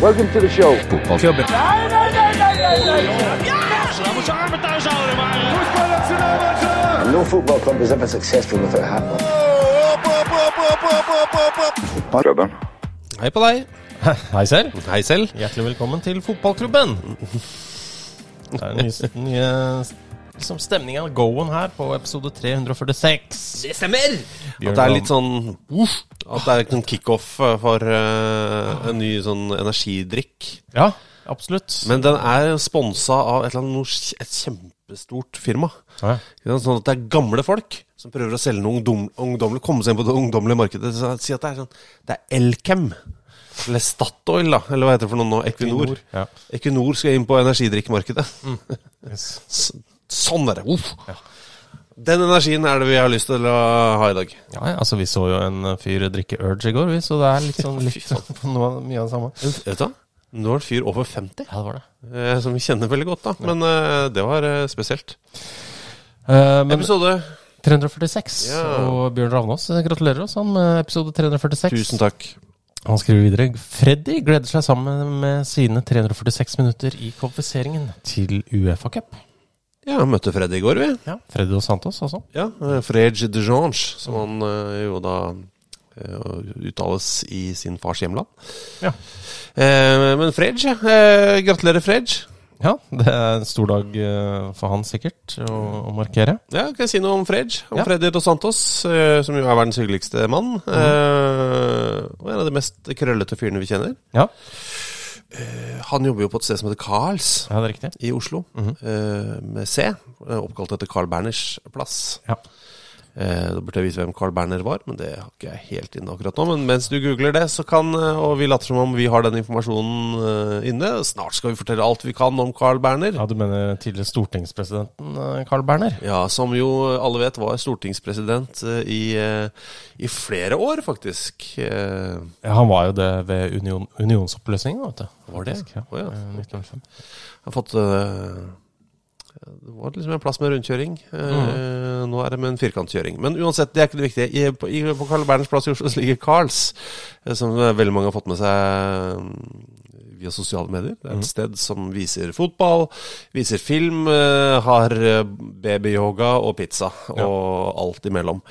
Welcome to the show. Fotballklubben. And no football club is ever successful without having Klubben. Hei på deg. Hei selv. Hei selv. Hjertelig velkommen til fotballklubben. Det er nye, nye liksom stemninga go-on her på episode 346. Det stemmer! At det er litt sånn uff, At det er en kickoff eh, for uh, en ny sånn energidrikk. Ja, absolutt. Men den er sponsa av et, eller annet, et kjempestort firma. Ja. Sånn at det er gamle folk som prøver å selge noe ungdom, ungdommelig, komme seg inn på det ungdommelige markedet. Så Si at det er sånn Det er Elkem. Eller Statoil, da. Eller hva heter det for noe nå? Equinor. Ja. Equinor skal inn på energidrikkmarkedet. Yes. Sånn er det. Uff. Den energien er det vi har lyst til å ha i dag. Ja, ja, altså Vi så jo en fyr drikke Urge i går, vi, så det er litt sånn litt på noe, mye av det samme. Vet du hva? Er det en fyr over 50, Ja, det var det. eh, som vi kjenner veldig godt. da Men eh, det var eh, spesielt. Eh, men Episode 346, Ja. og Bjørn Ravnås eh, gratulerer oss han med episode 346. Tusen takk. Han skriver videre Freddy gleder seg sammen med sine 346 minutter i kvalifiseringen til Uefa-cup. Ja, møtte Freddy i går, vi. Ja, Freddy dos Santos, altså. Ja, eh, Frege de Jange, som han eh, jo da eh, uttales i sin fars hjemland. Ja. Eh, men eh, gratulerer Frege. Ja, det er en stor dag for han sikkert å, å markere. Ja, kan jeg si noe om Frege? Om Ja. Freddy dos Santos, eh, som jo er verdens hyggeligste mann. Mm. og en av de mest krøllete fyrene vi kjenner. Ja, Han jobber jo på et sted som heter Carls ja i Oslo, eh, med C, eh, oppkalt etter Carl Berners plass. Ja. Eh, da burde jeg vise hvem Carl Berner var, men det har ikke jeg helt inne akkurat nå. Men mens du googler det, så kan, eh, og vi later som om vi har den informasjonen eh, inne, snart skal vi fortelle alt vi kan om Carl Berner. Ja, Du mener tidligere stortingspresidenten eh, Carl Berner? Ja, som jo alle vet var stortingspresident i, i flere år, faktisk. Ja, Han var jo det ved union, unionsoppløsningen, vet du. Var det? Faktisk, Ja. Oh, ja. 1905. Jeg har fått Det var liksom en plass med rundkjøring. Eh, Nå er det med en firkantkjøring. Men uansett, det er ikke det viktige. I, på, i, på Carl Berners plass i Oslo ligger Carls, eh, som veldig mange har fått med seg mm, via sosiale medier. Det er et sted som viser fotball, viser film, eh, har eh, babyyoga og pizza og alt imellom.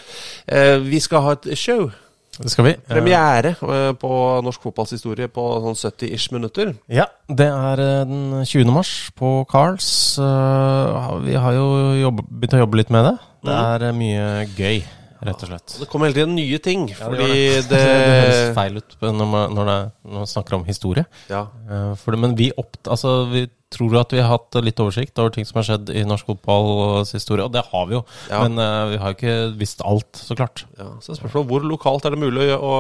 Eh, vi skal ha et show. Det skal vi. Eh, Premiere eh, på norsk fotballs historie på sånn 70-ish minutter. Ja, det er eh, den 20. mars på Carls. Vi har jo jobbet, begynt å jobbe litt med det. Det er eh, mye gøy, rett og slett. Det kommer hele tiden nye ting, det fordi gjør det, det høres feil ut når man, når, det, når man snakker om historie. Ja, det, men vi, opp, altså, vi tror at vi har hatt litt oversikt over ting som har skjedd i norsk fotballs historie, og det har vi jo. Ja. Men uh, vi har jo ikke visst alt, så klart. ja, så spørsmålet hvor lokalt er det mulig å,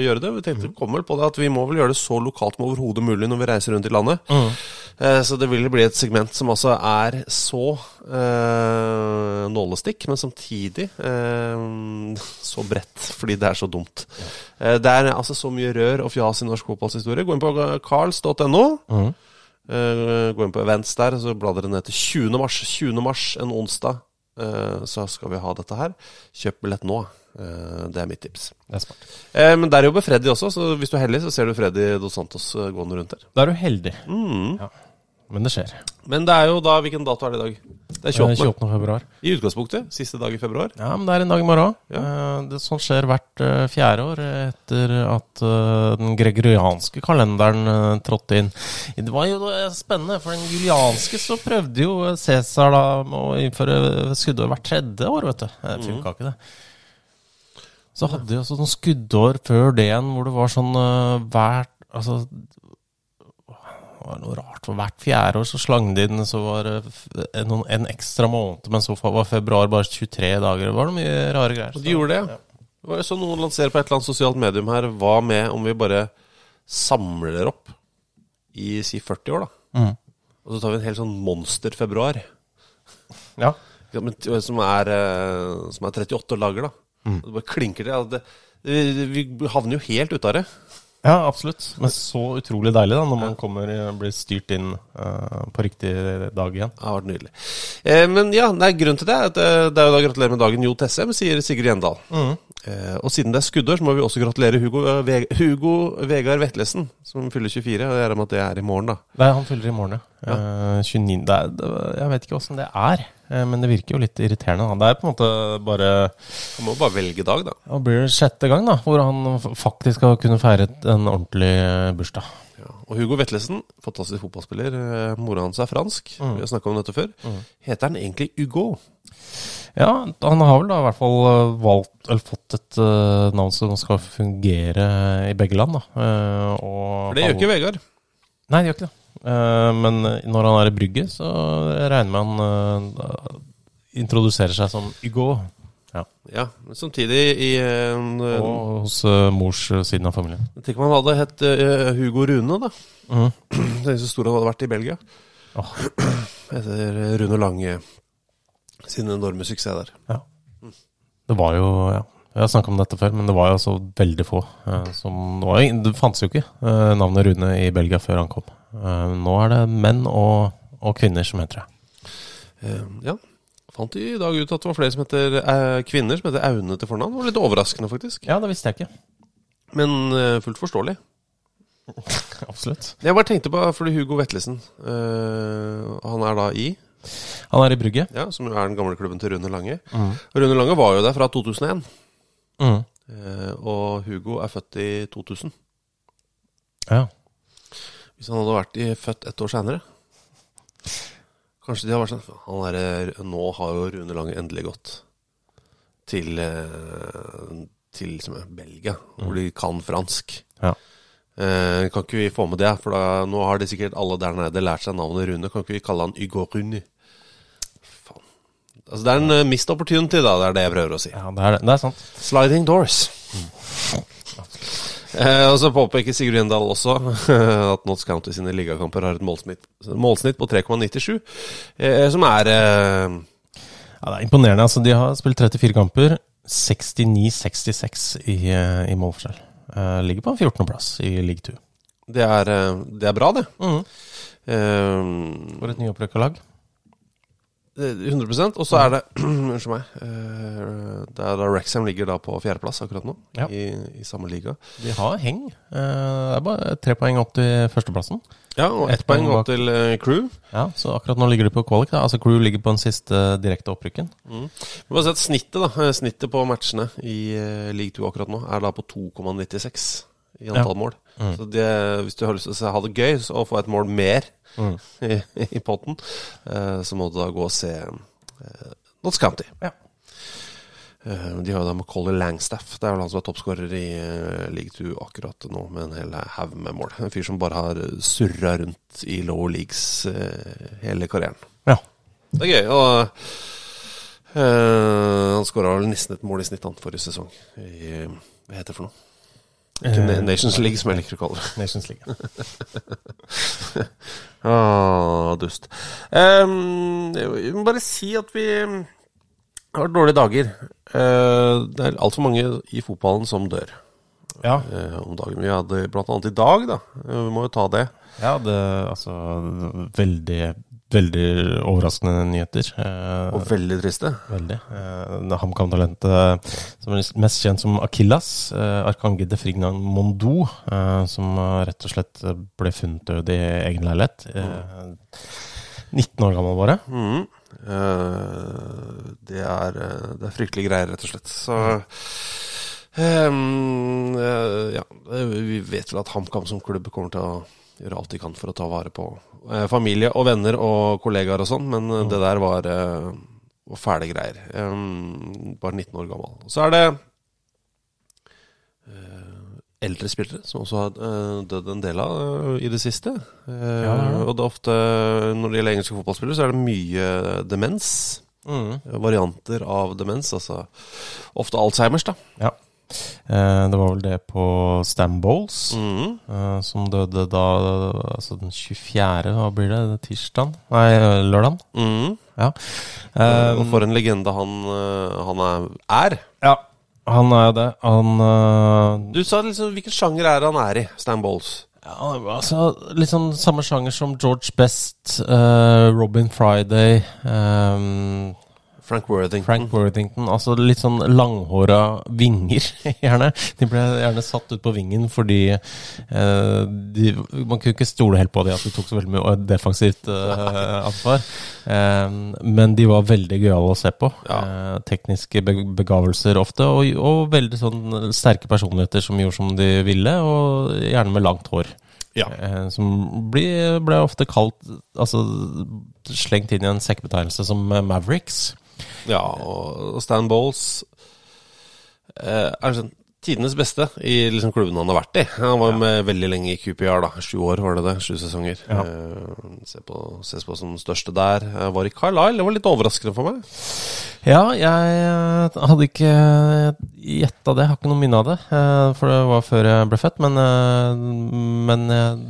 gjøre det? Vi tenkte vi kom vel på det at vi må vel gjøre det så lokalt som overhodet mulig når vi reiser rundt i landet. Eh, så det vil bli et segment som altså er så uh, nålestikk, men samtidig så bredt, fordi det er så dumt. Eh, det er altså så mye rør og fjas i norsk fotballshistorie. Gå inn på carls.no. Mhm. Eh, gå inn på events der, så blar dere ned til 20. mars. 20. mars, en onsdag, eh, så skal vi ha dette her. Kjøp billett nå. Eh, det er mitt tips. Det er smart. Men der jobber Freddy også, så hvis du er heldig, så ser du Freddy Dos Santos gående rundt der. Da er du heldig. Mm. Ja. Men det skjer. Men det er jo da Hvilken dato er det i dag? Det er 28. 28. februar. I utgangspunktet. Siste dag i februar. Ja, men det er en dag i morgen. Ja. Eh, Det sånn skjer hvert eh, fjerde år etter at eh, den gregorianske kalenderen eh, trådte inn. Det var jo eh, spennende, for den julianske så prøvde jo Cæsar da å innføre skuddår hvert tredje år, vet du. Det funka ikke, det. Så hadde de også noen skuddår før det igjen, hvor det var sånn eh, hvert Altså det var noe rart. For hvert fjerde år så slang de inn, så var det en, en ekstra måned, men så var februar bare 23 dager. Det var noe mye rare greier. Og de gjorde det, ja. Det var så noen lanserer på et eller annet sosialt medium her Hva med om vi bare samler opp i si 40 år, da? Mm. Og så tar vi en hel sånn monster-februar. Ja, som, er, eh, som er 38 dager, da. Mm. Det bare klinker til. Altså, det, vi havner jo helt ute av det. Ja, absolutt. Men så utrolig deilig da, når man kommer, blir styrt inn uh, på riktig dag igjen. Det har vært nydelig. Eh, men ja, nei, grunnen til det er at eh, det er jo da gratulerer med dagen Jo Tessem, sier Sigrid Gjendal. Eh, og siden det er skuddår, så må vi også gratulere Hugo, eh, Ve Hugo Vegard Vetlesen, som fyller 24. Og jeg regner med at det er i morgen, da. Nei, han fyller i morgen, ja. Eh, 29. Det er, det, jeg vet ikke åssen det er, eh, men det virker jo litt irriterende. da. Det er på en måte bare Han må bare velge dag, da. Det blir det sjette gang da, hvor han faktisk skal kunne feire en ordentlig eh, bursdag. Ja. Og Hugo Vetlesen, fantastisk fotballspiller, eh, mora hans er fransk, vi har snakka om dette før. Heter han egentlig Hugo? Ja, han har vel da i hvert fall eh, valgt, eller fått et uh, navn som skal fungere i begge land. da. Uh, For det gjør ikke Vegard. Nei, det gjør ikke det. Eh, men når han er i brygget, så regner man med han eh, introduserer seg som Hugo. Ja. Ja, men samtidig i eh, en, Og hos eh, mors eh, siden av familien. Tenk om han hadde hett eh, Hugo Rune, da. Mm. Er så stor han hadde vært i Belgia. Oh. Etter Rune Lange sin enorme suksess der. Ja. Det var jo ja. Jeg har snakka om dette før, men det var jo altså veldig få eh, som Det, var, det fantes jo ikke eh, navnet Rune i Belgia før han kom. Eh, nå er det menn og, og kvinner som heter det. Eh, ja. Fant i dag ut at det var flere som heter eh, kvinner som heter Aune til fornavn. Det var litt overraskende, faktisk. Ja, det visste jeg ikke. Men fullt forståelig. Absolutt. Jeg bare tenkte på fordi Hugo Vetlesen Han er da i, Han er i Brygge. ja, som er den gamle klubben til Rune Lange. Mm. Rune Lange var jo der fra 2001. Mm. Og Hugo er født i 2000. Ja. Hvis han hadde vært i, født ett år seinere Kanskje de hadde vært sånn han er, Nå har jo Rune Lange endelig gått til, Til til liksom, Belgia, hvor de kan fransk. Ja. Eh, kan ikke vi få med det? For da, nå har de sikkert alle der nede lært seg navnet Rune. Kan ikke vi kalle han Ygor Rune? Faen. Altså, det er en uh, mist opportunity, da. Det er det jeg prøver å si. ja, det er, det. er sant. Sliding doors. Eh, og så påpeker Sigurd Gjendal også at Notts County sine ligakamper har et målsnitt, målsnitt på 3,97, eh, som er eh, Ja, det er imponerende. altså De har spilt 34 kamper. 69-66 i, eh, i målforskjell. Eh, ligger på 14.-plass i league 2. det, er, eh, det er bra, det. Mm. Eh, For et nyopprykka lag. Det- 100% Og så er det Unnskyld meg. eh, det er da Rexham ligger da på fjerdeplass akkurat nå, Ja. i, i samme liga. De har heng. Eh, Det er bare tre poeng opp til førsteplassen. Ja, og ett et poeng opp til eh, Crew. Ja, Så akkurat nå ligger de på qualic. da Altså Crew ligger på den siste direkte opprykken. Vi se at snittet da Snittet på matchene i League 2 akkurat nå er da på 2,96 i antall mål. Så det, hvis du har lyst til å ha det gøy og få et mål mer i, i potten, uh, så må du da gå og se uh, Notts County. Ja. Uh, de har jo da Macauley Langstaff. Det er vel han som er toppskårer i uh, League 2 akkurat nå, med en hel haug med mål. En fyr som bare har surra rundt i low leagues uh, hele karrieren. Ja. Det er gøy. Og han skåra vel nesten et mål i snitt forrige sesong. I, hva heter det for noe? Eh, Nations League, som jeg liker å kalle det. Nations League. Ah, dust. Um, jeg må bare si at vi har dårlige dager. Uh, det er altfor mange i fotballen som dør Ja, uh, om dagen. Vi hadde blant annet i dag, da. Vi må jo ta det. ja det altså Veldig veldig overraskende nyheter. Eh, Og veldig triste. Veldig. Eh, HamKam-talentet som er mest kjent som Akillas, eh, Arkange de Frignan Mondo, eh, som rett og slett ble funnet død i egen leilighet. Eh, 19 år gammel, bare. Mm. Eh, det, er, det er fryktelige greier, rett og slett. Så eh, Ja, vi vet vel at HamKam som klubb kommer til å gjøre alt de kan for å ta vare på eh, familie og venner og kollegaer og sånn, men mm. det der var, eh, fæle greier. Ehm, bare 19 år gammel. Så er det eh, eldre spillere som også har eh, dødd en del av eh, i det siste. Eh, Ja. Og det er ofte, når det gjelder engelske fotballspillere, så er det mye demens. Mm. Varianter av demens, altså ofte Alzheimers, da. Ja. Eh, det var vel det på Stam Bowles, Mhm. eh, som døde da Altså den 24., hva blir det? Tirsdag? Nei, lørdag. Mm. Ja. Um, og for en legende han, eh, han er, ja. Han er jo det. Han uh, Du sa liksom hvilken sjanger er han er i, Stan Bowles? Ja, altså Litt sånn samme sjanger som George Best, uh, Robin Friday, eh, Frank Worthington. Frank Worthington. Altså litt sånn langhåra vinger, gjerne. De ble gjerne satt ut på vingen fordi eh, de, Man kunne ikke stole helt på dem at de tok så veldig mye defensivt eh, ansvar. Eh, men de var veldig gøyale å se på. Ja. Eh, tekniske begavelser ofte, og, og veldig sånn sterke personligheter som gjorde som de ville, og gjerne med langt hår. Ja. Eh, som ble, ble ofte kalt Altså slengt inn i en sekkebetegnelse som eh, Mavericks. Ja, og Stan Bowles eh, er sånn tidenes beste i liksom klubben han har vært i. Han var med veldig lenge i QPR, da. Sju år var det det. Sju sesonger. Ja. Eh, se på, ses på som største der. Jeg var i Carlisle. Det var litt overraskende for meg. Ja, jeg eh, hadde ikke gjetta det. Jeg har ikke noe minne av det. eh, For det var før jeg ble født. Men, eh, men eh,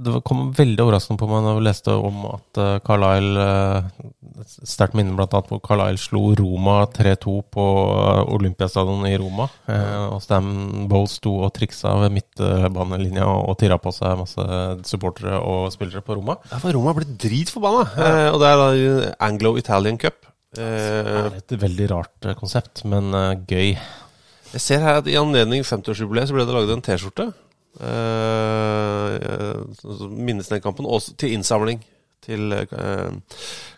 det kom veldig overraskende på meg når jeg leste om at eh, Carlisle eh, sterkt minne annet hvor Carlisle slo Roma 3-2 på eh, Olympiastadion i Roma. Og Stam Bowles sto og triksa ved midtbanelinja og tirra på seg masse supportere og spillere på Roma. Ja, for Roma ble dritforbanna. Ja. og det er da Anglo-Italian Cup. Det er et veldig rart konsept, men gøy. jeg ser her at i anledning 50-årsjubileet så ble det laget en T-skjorte. Som minnes den kampen. Og til innsamling til eh,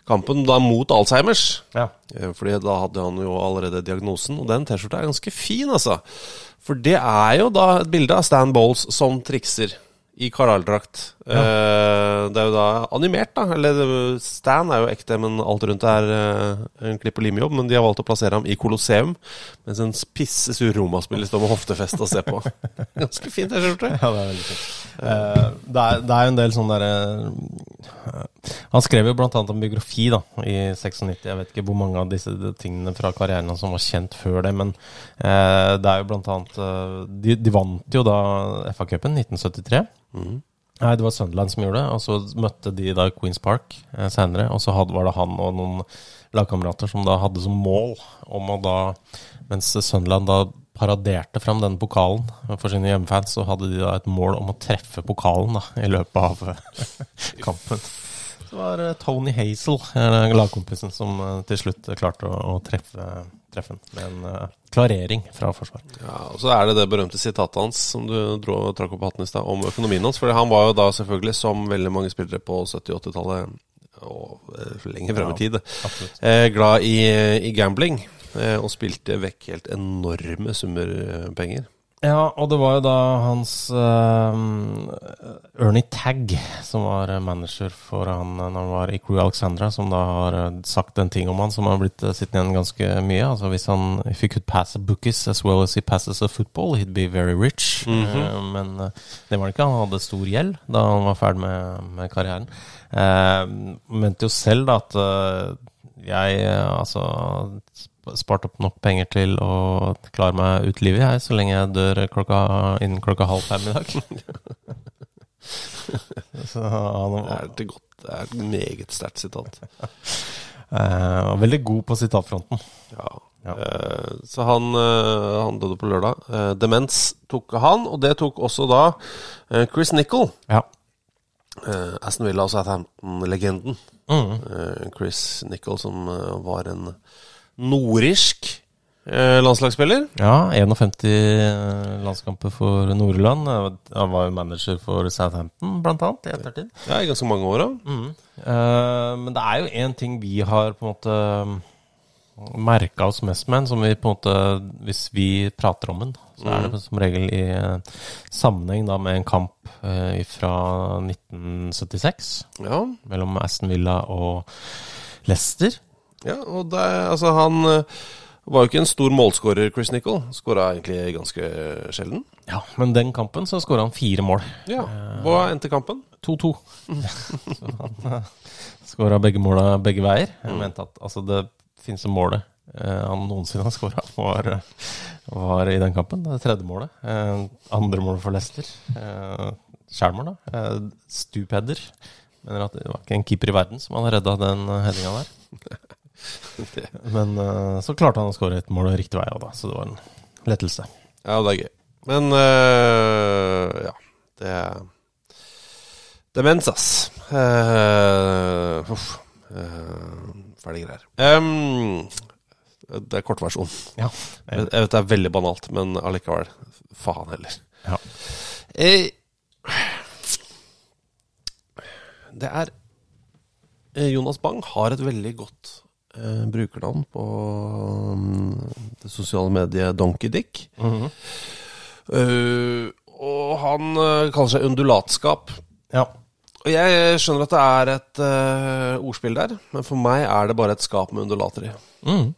kampen da mot Alzheimers. Ja. Eh, Fordi da hadde han jo allerede diagnosen, og den T-skjorta er ganske fin, altså. For det er jo da et bilde av Stan Bowles som trikser i Carlisle-drakt. Eh, det er jo da animert, da. Eller Stan er jo ekte, men alt rundt er uh, en klipp og limjobb. Men de har valgt å plassere ham i Colosseum, mens en pisse sur Roma-spiller står med hoftefest og ser på. Ganske fint, det skjorte. Ja, det er veldig fint. Uh, det, er, det er jo en del sånn derre eh, Han skrev jo blant annet en biografi da, i 96. Jeg vet ikke hvor mange av disse tingene fra karrieren hans som var kjent før det, men eh, det er jo blant annet eh, de, de vant jo da FA-cupen 1973. Nei, det var Sunderland som gjorde det, og så møtte de da Queens Park eh, senere. Og så hadde, var det han og noen lagkamerater som da hadde som mål om å da Mens Sunderland da paraderte fram denne pokalen for sine hjemmefans, så hadde de da et mål om å treffe pokalen da i løpet av eh, kampen. Det var eh, Tony Hazel, eh, lagkompisen, som til slutt klarte å, å treffe, treffe den med en uh, klarering fra forsvar. Ja, og så er det det berømte sitatet hans som du dro, trakk opp hatten i stad, om økonomien hans. For han var jo da selvfølgelig, som veldig mange spillere på 70-80-tallet og eh, lenger frem i tid, ja, eh, glad i, i gambling. Eh, og spilte vekk helt enorme summer eh, penger. Ja, og det var jo da hans uh, Ernie Tagg, som var eh, manager for han eh, når han var i Crew Alexandra, som da har eh, sagt en ting om han som har blitt sittende igjen ganske mye. Altså hvis han If he could pass a bookies as well as he passes a football, he'd be very rich. Eh, men uh, det var det ikke. Han hadde stor gjeld da han var ferdig med, med karrieren. Mente jo selv da at jeg altså spart opp nok penger til å klare meg ut livet, jeg, så lenge jeg dør klokka, innen klokka halv fem i dag. så han Det er et godt, det er et meget sterkt sitat. uh, veldig god på sitatfronten. Ja. Ja. Uh, så han, uh, han døde på lørdag. Demens tok han, og det tok også da Chris Nicol. Ja. Aston Villa og Southampton-legenden. Mm. Chris Nicol, som var en nordirsk eh, landslagsspiller. Ja, 51 landskamper for Nordland. Han var jo manager for Southampton, blant annet, i ettertid. Ja, I ganske mange år òg. Eh, men det er jo én ting vi har på en måte merka oss mest med, som vi på en måte Hvis vi prater om den, så er det som regel i eh, sammenheng da med en kamp eh, fra 1976 Ja. mellom Aston Villa og Leicester. Ja, og det, altså han eh, var jo ikke en stor målskårer, Chris Nicol. Skåra egentlig ganske sjelden. Ja, Men den kampen så skåra han fire mål. Ja. Hva endte kampen? 2-2. så han skåra begge måla begge veier. Jeg mente at altså, det fineste målet eh, han noensinne har skåra, var, var i den kampen. Det tredje målet. Eh, andre målet for Leicester. Eh, Skjærmål, da. Eh, Stupheader. Mener at det var ikke en keeper i verden som hadde redda den headinga der. Men uh, så klarte han å skåre et mål riktig vei òg, da. Så det var en lettelse. Ja, det er gøy. Men uh, ja. Det Demens, ass. Uh, uff. Ferdig greier. Um, det er kortversjon. Ja. Jeg, jeg vet det er veldig banalt, men allikevel. Faen heller. ja. Eh, det er Jonas Bang har et veldig godt eh, brukernavn på um, det sosiale mediet DonkeyDick. Eh, og han uh, kaller seg Undulatskap. ja. Og jeg skjønner at det er et uh, ordspill der, men for meg er det bare et skap med undulater i. Mm.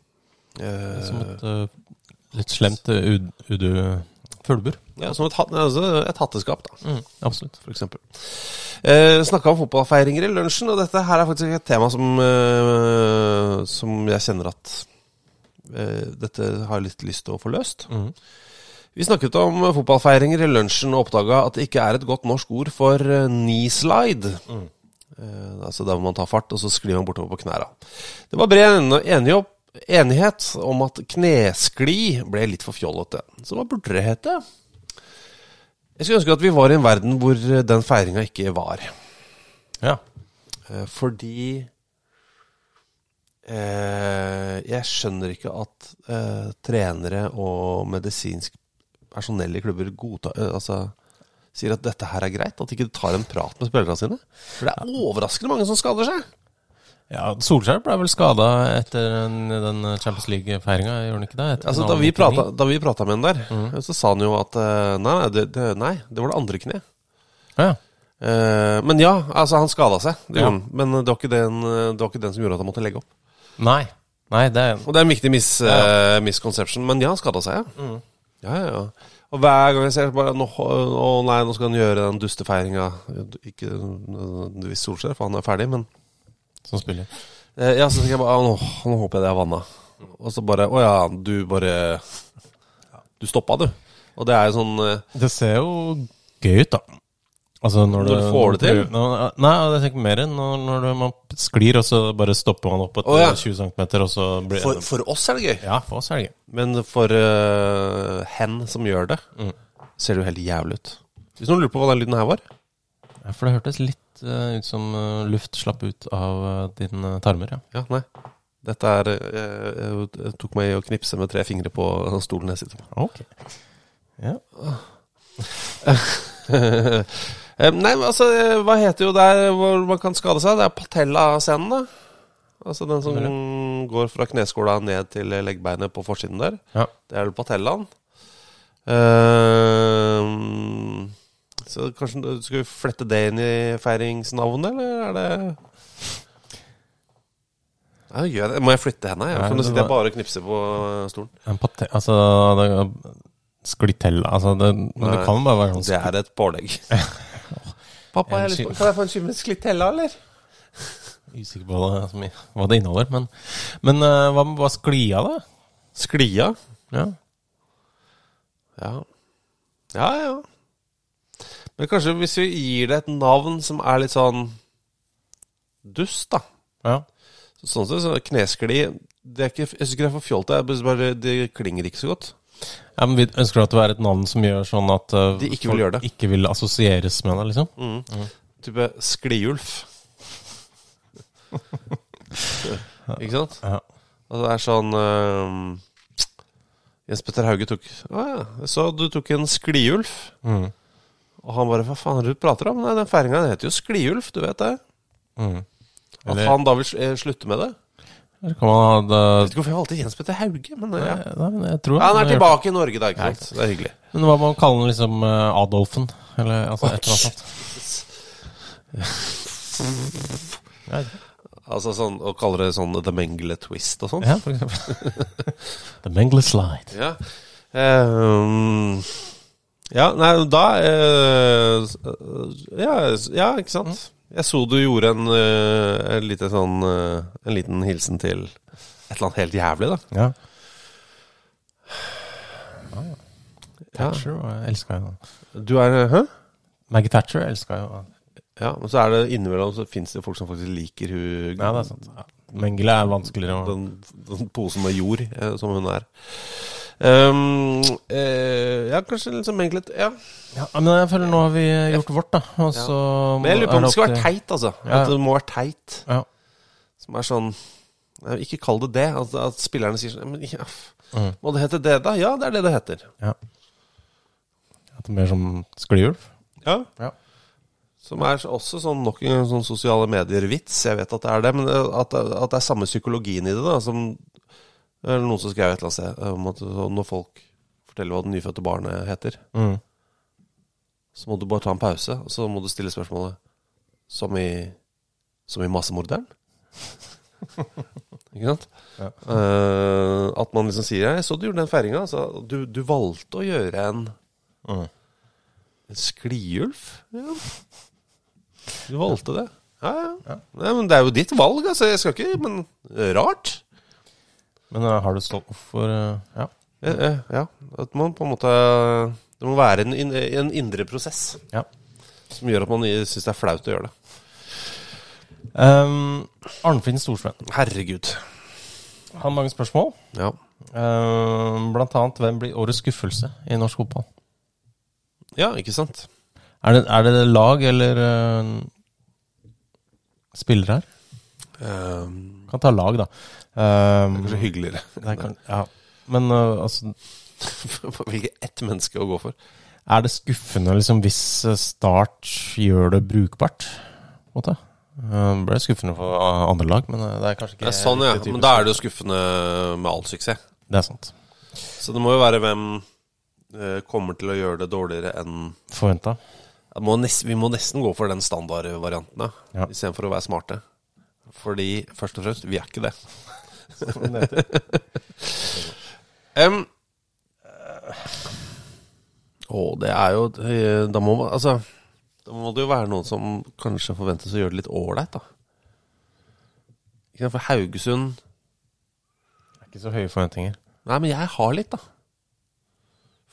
Eh, Som et eh, litt slemt uh, udu-fuglebur. ja, som et, altså et hatteskap, da. Mm, absolutt. for eksempel. Eh, Snakka om fotballfeiringer i lunsjen, og dette her er faktisk et tema som, eh, som jeg kjenner at eh, Dette har jeg litt lyst til å få løst. Mm. Vi snakket om fotballfeiringer i lunsjen og oppdaga at det ikke er et godt norsk ord for eh, knee slide. Eh, altså der hvor man tar fart, og så sklir man bortover på knæra. Det var bred en- enig opp, enighet om at kneskli ble litt for fjollete. Så hva burde det hete? Jeg skulle ønske at vi var i en verden hvor den feiringa ikke var. Ja. Eh, Fordi eh, Jeg skjønner ikke at eh, trenere og medisinsk personell i klubber godtar eh, Altså sier at dette her er greit. At de ikke tar en prat med spillerne sine. For det er overraskende mange som skader seg. Ja Solskjær ble vel skada etter den, Champions League-feiringa, gjorde han ikke det? Altså, da, vi 99? prata, da vi prata med han der, så sa han jo at eh, nei, det, det, nei, det var det andre kne. Ja. Eh, men ja, altså han skada seg, det Ja. men det var, ikke den, det var ikke den som gjorde at han måtte legge opp. Nei. Nei, det er Og det er en viktig mis, eh, misconception, men ja, han skada seg, ja. Ja, ja, ja. Og hver gang jeg ser bare Å nei, nå skal han gjøre den dustefeiringa Ikke hvis Solskjær, for han er ferdig, men som spiller. eh, Ja, så tenker jeg bare nå, nå håper jeg det er vanna. Og så bare Å ja, du bare Du stoppa, du. Og det er jo sånn eh, Det ser jo gøy ut, da. Altså når, Når du får det til? Når, nei, jeg tenker mer enn når, når du, man sklir, og så bare stopper man opp etter oh, ja. 20 cm, og så blir for, for oss er det gøy, Ja, for oss er det gøy. men for uh, hen som gjør det, ser det jo helt jævlig ut. Hvis noen lurer på hva den lyden her var Ja, for det hørtes litt eh, ut som eh, luft slapp ut av uh, dine tarmer, ja. Ja, nei. Dette er eh, jeg tok meg i å knipse med tre fingre på stolen jeg sitter på. Ok. Ja. Eh, Nei, men altså, eh, hva heter jo der hvor man kan skade seg? Det er patella-scenen, da. Altså den som går fra kneskåla ned til leggbeinet på forsiden der. ja. Det er vel patellaen. Eh, så kanskje du- Skal vi flette det inn i feiringsnavnet, eller er det ja, gjør jeg. Må jeg flytte henda? Ja, For nå sitter jeg bare og knipser på stolen. En pate... Altså det, Sklitella Altså, det, men det kan bare være sånn Det er et pålegg. Pappa, jeg på, kan jeg få en skive med sklitella, eller? Usikker på det, hva det inneholder. Men, men eh, hva med sklia, da? Sklia? Ja. Ja. Ja, ja. Men kanskje hvis vi gir det et navn som er litt sånn dust, da. ja. Sånn sett, så kneskli det er ikke, Jeg syns ikke det er for fjolte. bare Det klinger ikke så godt. Ja, men vi ønsker at det er et navn som gjør sånn at uh, De ikke vil gjøre det. ikke vil assosieres med det, liksom? Mm, type skliulf. Ikke sant? Ja. Og det er sånn uh, Jens Petter Hauge tok Å ja, jeg så du tok en skliulf. Mm. Og han bare Hva faen er det du prater om? Nei, den feiringa heter jo skliulf, du vet det? Mm. At Eller- han da vil eh, slutte med det? Eller kan man ha Jeg det vet ikke hvorfor jeg valgte Jens Petter Hauge, men eh, ja. Nei, men jeg tror Ja, han er gjort tilbake i Norge da, ikke sant? Det er hyggelig. det. Men hva man kalle den liksom eh, Adolfen? Eller altså et eller annet sånt. Altså sånn, Å kalle det sånn The Mengele Twist og sånn? ja, for eksempel. The Mengle Slide. Ja. Ehm, ja, nei, da eh, ja, ja, ikke sant? Jeg så du gjorde en, eh, en, lite sånn, eh, en liten hilsen til et eller annet helt jævlig, da. Ja. Ja. Thatcher ja. elska jo Du er Hæ? Maggie Thatcher elska jo Ja, men så er det innimellom så fins det folk som faktisk liker hun Ja, det er sant. Ja. Mengele er vanskeligere å den, den posen med jord eh, som hun er. Ehm, eh, ja, kanskje litt egentlig litt Ja. ja, Men jeg føler nå har vi gjort vårt, da. Og Ja. Men jeg lurer på om det skal være teit, altså. Ja. At det må være teit. Ja. Som er sånn Ikke kall det det. At, at spillerne sier sånn Men ja, Mm. må det hete det, da? Ja, det er det det heter. ja. At det er mer som skliulv? Ja. Ja. Som er også sånn nok en sånn sosiale medier-vits. Jeg vet at det er det, men at, at det er samme psykologien i det. da Som det er noen som skrev et eller annet sted om at når folk forteller hva det nyfødte barnet heter, Mm. så må du bare ta en pause, og så må du stille spørsmålet Som i Som i massemorderen? Ikke sant? Ja. Uh, at man liksom sier Jeg så du gjorde den feiringa. Altså, du, du valgte å gjøre en Mm. En skliulf? Ja. Du valgte det. Ja, ja. Ja. Nei, men det er jo ditt valg, altså. Jeg skal ikke Men rart. Men eh, har du stått for eh, Ja. Ja. At man på en måte Det må være en, en indre prosess ja. som gjør at man syns det er flaut å gjøre det. Um, Arnfinn Storsveen. Herregud. Har mange spørsmål. Ja. Um, blant annet hvem blir årets skuffelse i norsk fotball? ja, ikke sant? Er det, er det lag eller uh, spillere her? Um, Kan ta lag, da. Um, kanskje hyggeligere. det er kan, ja. Men uh, altså Velge ett menneske å gå for. Er det skuffende liksom, hvis eh, Start gjør det brukbart? På en måte? Uh, det ble skuffende for uh, andre lag, men det er kanskje ikke Det er sånn, ja. Men da er det jo skuffende med all suksess. Det er sant. Så det må jo være hvem uh, kommer til å gjøre det dårligere enn Forventa. Må nest, Vi må nesten gå for den standardvarianten, da. Ja. Istedenfor å være smarte. Fordi først og fremst, vi er ikke det. Em, Å, det er jo eh, Da må man Altså Da må det jo være noen som kanskje forventes å gjøre det litt ålreit, da. Ikke sant, For Haugesund Ikke så høye forventninger. Nei, men jeg har litt, da.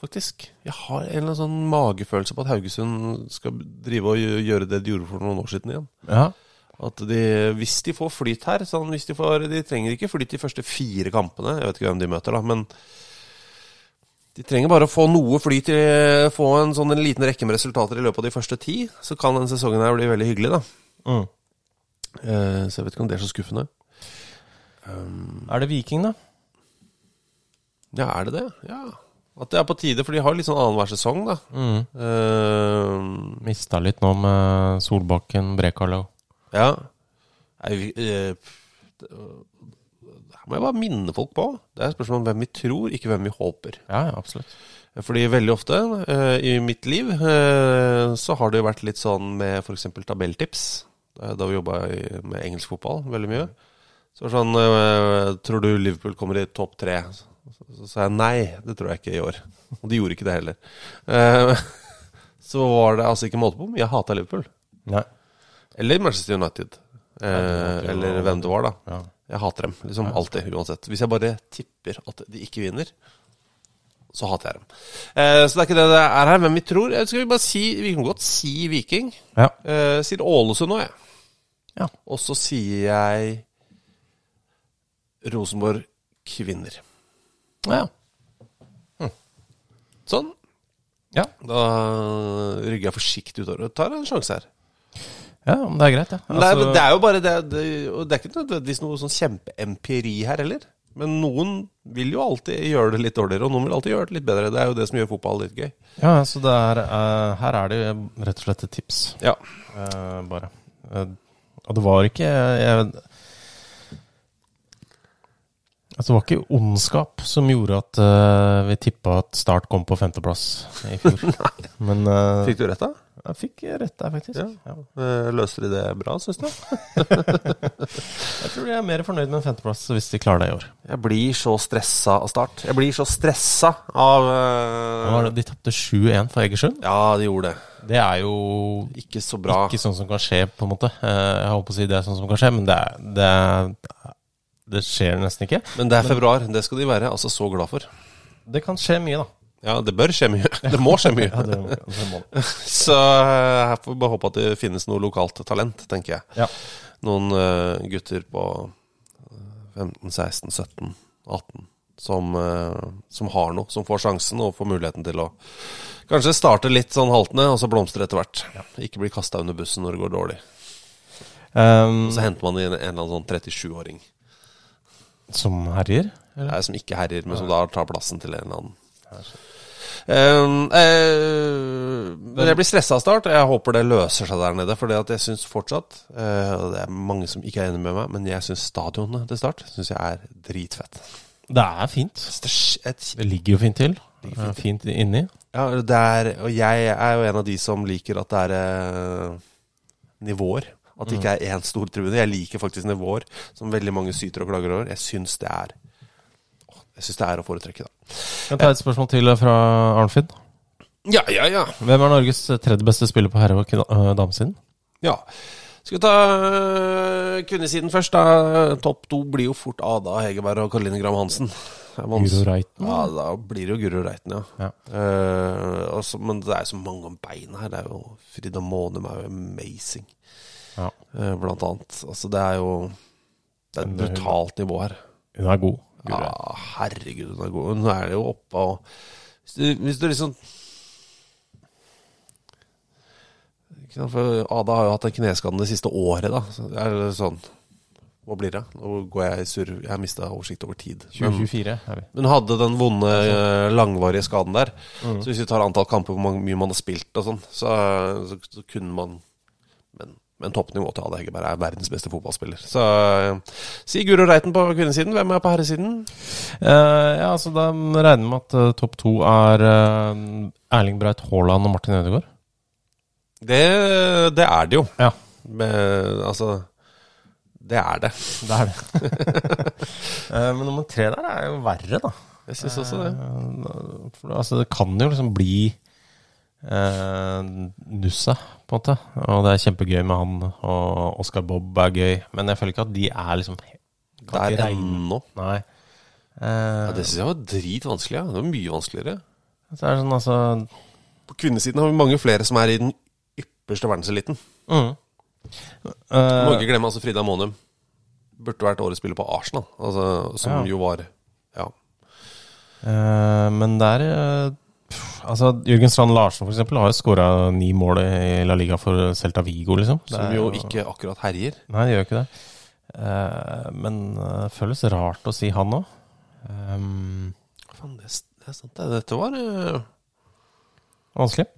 Faktisk. Jeg har en eller annen sånn magefølelse på at Haugesund skal drive og gjøre det de gjorde for noen år siden igjen. Ja. At de, hvis de får flyt her sånn, hvis de, får, de trenger ikke flyt de første fire kampene. Jeg vet ikke hvem de møter, da. Men de trenger bare å få noe flyt, i- få en sånn en liten rekke med resultater i løpet av de første ti. Så kan denne sesongen her bli veldig hyggelig, da. Mm. Eh, så jeg vet ikke om det er så skuffende. Er det Viking, da? Ja, er det det? Ja. At det er på tide, for de har litt sånn annenhver sesong, da. Mm. Uh, Mista litt nå med Solbakken, Brekalo. Ja. Jeg, eh, det her må jeg bare minne folk på. Det er et spørsmål om hvem vi tror, ikke hvem vi håper. Ja, absolutt. Fordi veldig ofte øh, i mitt liv øh, så har det jo vært litt sånn med f.eks. tabelltips. Da, vi jobba med engelsk fotball veldig mye. Så var det sånn Tror du Liverpool kommer i topp tre? Så, sa jeg nei, det tror jeg ikke i år. Og de gjorde ikke det heller. Så var det altså ikke måte på. men Jeg hata Liverpool. Nei. Eller Manchester United. Eh, eller hvem det var, da. Ja. Jeg hater dem. liksom Alltid, uansett. Hvis jeg bare tipper at de ikke vinner, så hater jeg dem. Eh, så det er ikke det det er her. men vi tror Skal vi bare si Vi kan godt si Viking. Ja. Eh, sier Ålesund nå, jeg. Ja. Og så sier jeg Rosenborg kvinner. ja. Sånn. Ja. Da rygger jeg forsiktig utover. Tar en sjanse her. Ja, men det er greit, ja. Altså... det, er, Altså- det er jo bare det, det Og det er ikke nødvendigvis noe sånn kjempeempiri her heller. Men noen vil jo alltid gjøre det litt dårligere, og noen vil alltid gjøre det litt bedre. Det er jo det som gjør fotball litt gøy. Ja, så er, uh, her er det rett og slett et tips, Ja. Uh, bare. Uh, og det var ikke jeg, Altså, det var ikke ondskap som gjorde at vi tippa at Start kom på femteplass i fjor. Men Fikk du rett, da? Jeg fikk rett der, faktisk. Ja. Ja. Løser de det bra, syns du? Jeg tror de er mer fornøyd med en femteplass hvis de klarer det i år. Jeg blir så stressa av start. Jeg blir så stressa av uh... Det- De tapte 7-1 for Egersund. Ja, de gjorde det. Det er jo Ikke så bra. ikke sånn som kan skje, på en måte. Eh, Jeg holdt på å si det er sånn som kan skje, men det, det, det skjer nesten ikke. Men det er februar. Det skal de være altså så glad for. Det kan skje mye, da. Ja, det bør skje mye. Det må skje mye. Ja, det, det må. Så jeg her får vi bare håpe at det finnes noe lokalt talent, tenker jeg. Ja. Noen uh, gutter på eh, 15, 16, 17, 18 som, uh, som har noe, som får sjansen og får muligheten til å kanskje starte litt sånn haltende, og så blomstre etter hvert. Ikke bli kasta under bussen når det går dårlig. Um, Og så henter man inn en eller annen sånn 37-åring som herjer? Nei, som ikke herjer, men som da tar plassen til en eller annen. Um, eh, men jeg blir stressa av start. Jeg håper det løser seg der nede. For jeg syns fortsatt eh, Og det er mange som ikke er enig med meg, men jeg syns stadionene til Start Synes jeg er dritfett. Det er fint. Det er et, Det ligger jo fint til. Eh, Fint inni. ja, det er, og jeg er jo en av de som liker at det er eh, nivåer. At det ikke er én stor tribune. Jeg liker faktisk nivåer, som veldig mange syter og klager over. Jeg syns det er Jeg syns det er å foretrekke, da. Kan jeg ta et spørsmål til fra Arnfinn? Ja, ja, ja. Hvem er Norges tredje beste spiller på herre- og øh, damesiden? Ja. Skal vi ta øh, kvinnesiden først, da. Topp to blir jo fort Ada Hegerberg og Karoline Gram Hansen. Guro Reiten? Ja, da blir det jo Guro Reiten, ja. Ja. Uh, også, men det er så mange om beina her. Det er jo Frida Månum er jo amazing, Ja. uh, blant annet. Altså, det er jo Det er et brutalt nivå her. Hun er god. Guro Ja, herregud, hun er god. Hun er jo oppe og Hvis du, hvis du liksom For Ada har jo hatt en kneskade det siste året, da. Så det er sånn Hva blir det? Nå går jeg i surr. Jeg har mista oversikt over tid. Men, 2024 er vi. men hadde den vonde, eh, langvarige skaden der. Så hvis vi tar antall kamper, hvor mye man har spilt og sånn, så, så, så kunne man Men, toppnivå til Ada Hegerberg er verdens beste fotballspiller. Så eh, si Guro Reiten på kvinnesiden. Hvem er på herresiden? Uh, ja, altså Da regner vi med at uh, topp to er uh, Erling Breit Haaland og Martin Ødegaard. Det, det er det jo. Ja, Med, altså Det er det. det er det. Men nummer tre der er jo verre, da. Jeg syns også det. For, altså, det kan jo liksom bli eh, Nussa, på en måte. Og det er kjempegøy med han, og Oscar Bob er gøy. Men jeg føler ikke at de er liksom er regne- ennå. Nei. Eh, Ja, det syns jeg var dritvanskelig. Ja. Det var mye vanskeligere. så er det sånn, altså På kvinnesiden har vi mange flere som er i den ypperste verdenseliten. mm. Må Eh, ikke glemme altså Frida Monum. Burde vært årets spiller på Arsenal, altså, som Ja. jo var Ja. Uh, men der pff, Altså, Jørgen Strand Larsen for eksempel, har jo skåra ni mål i La Liga for Celta Vigo, liksom. Som er jo ikke akkurat herjer. Nei, det gjør ikke det. Uh, men eh, det føles rart å si han òg. Um, Faen, det, det er sant, det. Dette var uh... vanskelig.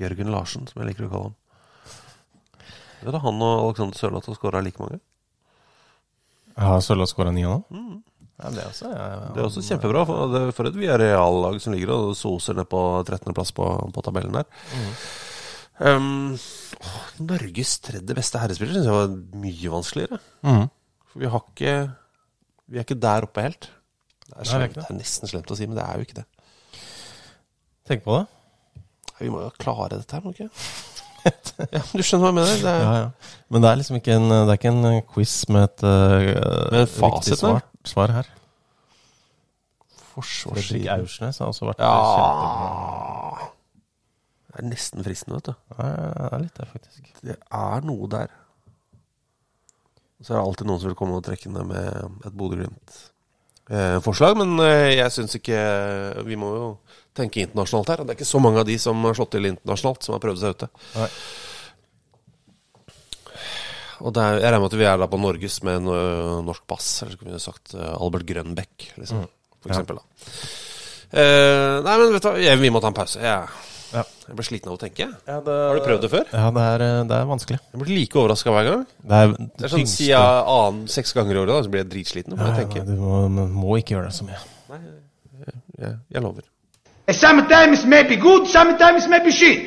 Jørgen Larsen, som jeg liker å kalle ham. Vet du, Han og Alexander Sørloth har skåra like mange. Har Sørloth skåra ni nå? Ja, det også er Det er også kjempebra. For, det, for et Villarreal-lag som ligger og soser ned på 13.-plass på, på tabellen der. Um, å, Norges tredje beste herrespiller syns jeg var mye vanskeligere. Mm. For vi har ikke Vi er ikke der oppe helt. Det er, er slemt, det. er nesten slemt å si, men det er jo ikke det. Tenk på det. Vi må jo klare dette her, må vi ikke? ja, du skjønner hva jeg mener? Det er, Ja, ja. Men det er liksom ikke en, det er ikke en quiz med et uh, Med fasit, riktig svar, svar her. Fredrik Forsvarssiden. Aursnes har også vært kjempebra. Ja Det er nesten fristende, vet du. Ja, det er litt der, faktisk. Det er noe der. Så er det alltid noen som vil komme og trekke ned med et Bodø-Glimt eh, men eh, jeg syns ikke Vi må jo tenke internasjonalt her. og Det er ikke så mange av de som har slått til internasjonalt, som har prøvd seg ute. Nei. Og det er, jeg regner med at vi er da på Norges med en ø, norsk pass, eller så kunne vi sagt ø, Albert Grønbæk, liksom, for Ja. eksempel. Da. Eh, nei, men vet du hva, jeg, vi må ta en pause. Jeg, Ja. jeg ble sliten av å tenke. Ja, det, Har du prøvd det før? Ja, det er, det er vanskelig. Jeg blir like overraska hver gang. Det er Det er sånn Sier jeg annen seks ganger i året, da, så blir jeg dritsliten. Ja, jeg ja. Du må, må ikke gjøre det så mye. Jeg, jeg lover. Sometimes may be good, sometimes may be shit.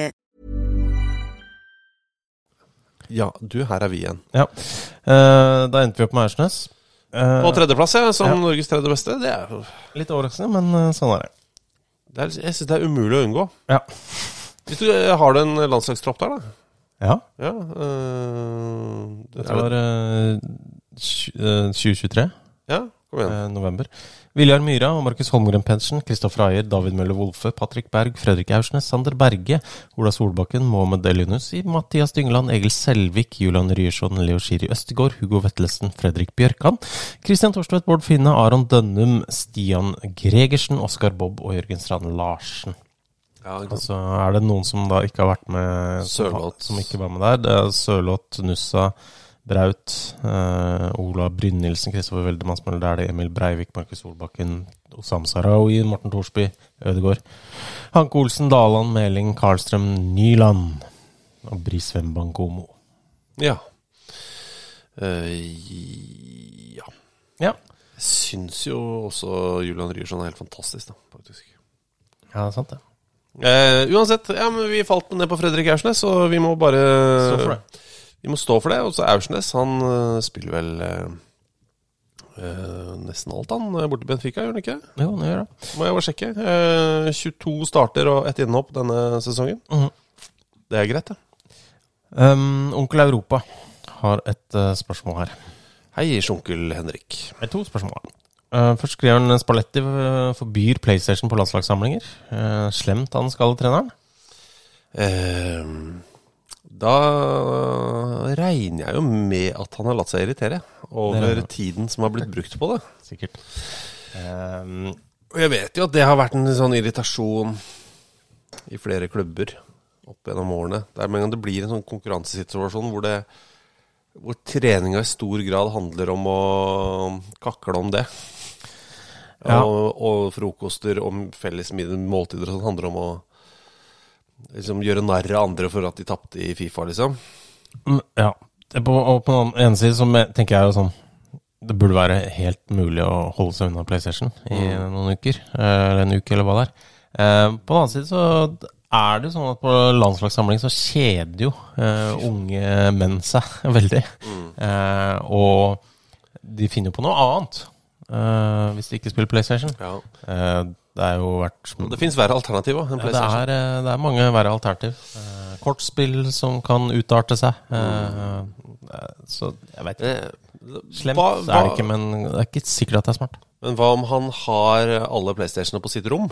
Ja, du, her er vi igjen. Ja. Eh, da endte vi opp med Aursnes. Eh, Og tredjeplass, ja, som Ja. Norges tredje beste. Det er, jo- litt overraskende, men eh, sånn er det. det er, jeg syns det er umulig å unngå. Ja. Hvis du eh, har du en landslagstropp der, da? Ja, Ja. øh, det var eh, eh, 2023. Ja, kom igjen. eh, november. Viljar Myhra og Markus Holmgren Pensen, Kristoffer Ayer, David Møller Wolfe, Patrick Berg, Fredrik Aursnes, Sander Berge, Ola Solbakken, Mohammed Delinus, Mathias Dyngeland, Egil Selvik, Julian Ryerson, Leo Schiri Østegård, Hugo Vettelsen, Fredrik Bjørkan, Christian Torstvedt, Bård Finne, Aron Dønnum, Stian Gregersen, Oskar Bobb og Jørgen Strand Larsen. Ja. Altså, er det noen som da ikke har vært med Sørloth. som ikke var med der? Det er Sørloth, Nussa, Braut, eh, Ola Brynildsen, Kristoffer Weldemann som er det Emil Breivik, Markus Solbakken, Osam Sarawi, Morten Thorsby, Ødegaard, Hanke Olsen, Daland, Meling, Karlstrøm, Nyland og Bris Wembangomo. Ja. Uh, ja. Ja. Jeg syns jo også Julian Ryerson er helt fantastisk, da, faktisk. ja, det er sant det. Eh, uansett, ja, men vi falt ned på Fredrik Aursnes, så vi må bare Stå for det. Vi må stå for det. Og så Aursnes, han eh, spiller vel eh, nesten alt, han, borte i Benfica, gjør han ikke? Jo, han gjør det. Må jeg bare sjekke. Eh, 22 starter og ett innhopp denne sesongen. Mhm. Det er greit, det. Um, Onkel Europa har et uh, spørsmål her. Hei, sjunkel Henrik. Det er to spørsmål. Uh, først skriver han Spalletti forbyr PlayStation på landslagssamlinger. Uh, slemt han skal, treneren? Eh, da regner jeg jo med at han har latt seg irritere over tiden som har blitt brukt på det. Sikkert. Um, Og jeg vet jo at det har vært en sånn irritasjon i flere klubber opp gjennom årene. Det er med en gang det blir en sånn konkurransesituasjon hvor, det, hvor treninga i stor grad handler om å kakle om det. Ja. Og, og frokoster om felles måltider og sånn handler om å liksom, gjøre narr av andre for at de tapte i Fifa, liksom. mm, ja. På, og på den ene side så tenker jeg jo sånn Det burde være helt mulig å holde seg unna PlayStation i noen uker. eh, Eller en uke, eller hva det er. Eh, På den annen side så er det jo sånn at på landslagssamling så kjeder jo uh, unge menn seg veldig. Eh, og de finner jo på noe annet uh, hvis de ikke spiller PlayStation. Ja. Det er jo vært Det fins verre alternativer enn ja, det, er, eh, det er mange verre alternativ. Eh, kortspill som kan utarte seg. Eh, så jeg vet ikke. Slemt hva- er det ikke, men det er ikke sikkert at det er smart. Men hva om han har alle PlayStationene på sitt rom?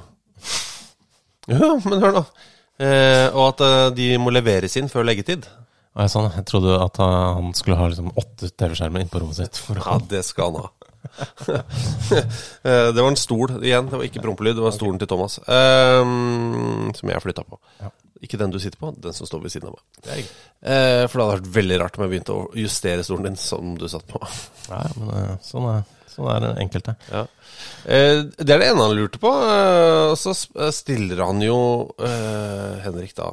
Ja, men hør nå. Eh, og at de må leveres inn før leggetid. Jeg, trodde at han skulle ha liksom åtte TV-skjermer inne på rommet sitt. Ja, det skal han ha. Eh, det var en stol igjen, det var ikke prompelyd, det var stolen til Thomas. Um, som jeg flytta på. Ja. Ikke den du sitter på, den som står ved siden av meg. Eh, for det hadde vært veldig rart om jeg begynte å justere stolen din som du satt på. Nei, men uh, sånn er, sånn er det enkelte. Ja. Eh, det er det ene han lurte på. Eh, og så stiller han jo eh, Henrik da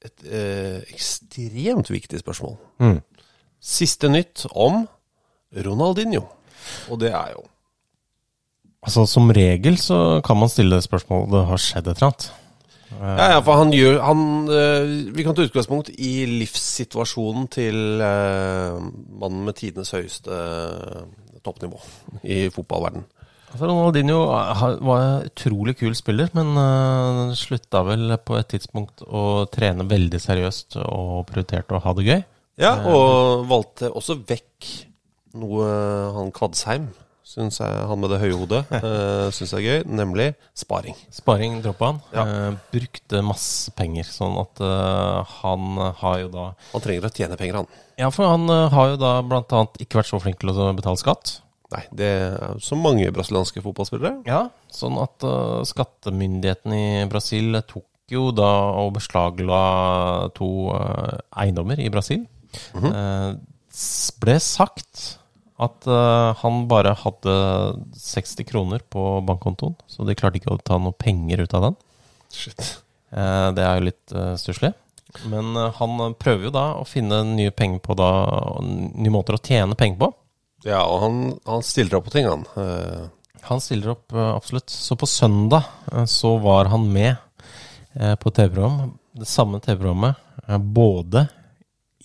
et ekstremt viktig spørsmål. Mm. Siste nytt om Ronaldinho. Og det er jo Altså, Som regel så kan man stille spørsmål det har skjedd et eller annet. Ja, ja, for han gjør han, eh, Vi kan ta utgangspunkt i livssituasjonen til eh, mannen med tidenes høyeste eh, toppnivå i fotballverden. Altså, Ronaldinho var en utrolig kul spiller, men slutta vel på et tidspunkt å trene veldig seriøst og prioriterte å ha det gøy. Ja, og valgte også vekk noe han Kvadsheim syns jeg, han med det høye hodet, uh, syns er gøy, nemlig sparing. Sparing droppa han. Ja. eh, brukte masse penger, sånn at eh, han har jo da Han trenger å tjene penger, han. Ja, for han eh, har jo da annet ikke vært så flink til å betale skatt. Nei, det er så mange brasilianske fotballspillere. Ja, sånn at uh, skattemyndigheten i Brasil tok jo da og beslagla to uh, eiendommer i Brasil. Mm -hmm. uh, ble sagt at uh, han bare hadde 60 kroner på bankkontoen, så de klarte ikke å ta noe penger ut av den. Shit. Uh, det er jo litt uh, stusslig. Men uh, han prøver jo da å finne nye penger på da, nye måter å tjene penger på. Ja, og han, han stiller opp på ting, han. Han stiller opp, absolutt. Så på søndag så var han med på TV-program. Det samme TV-programmet både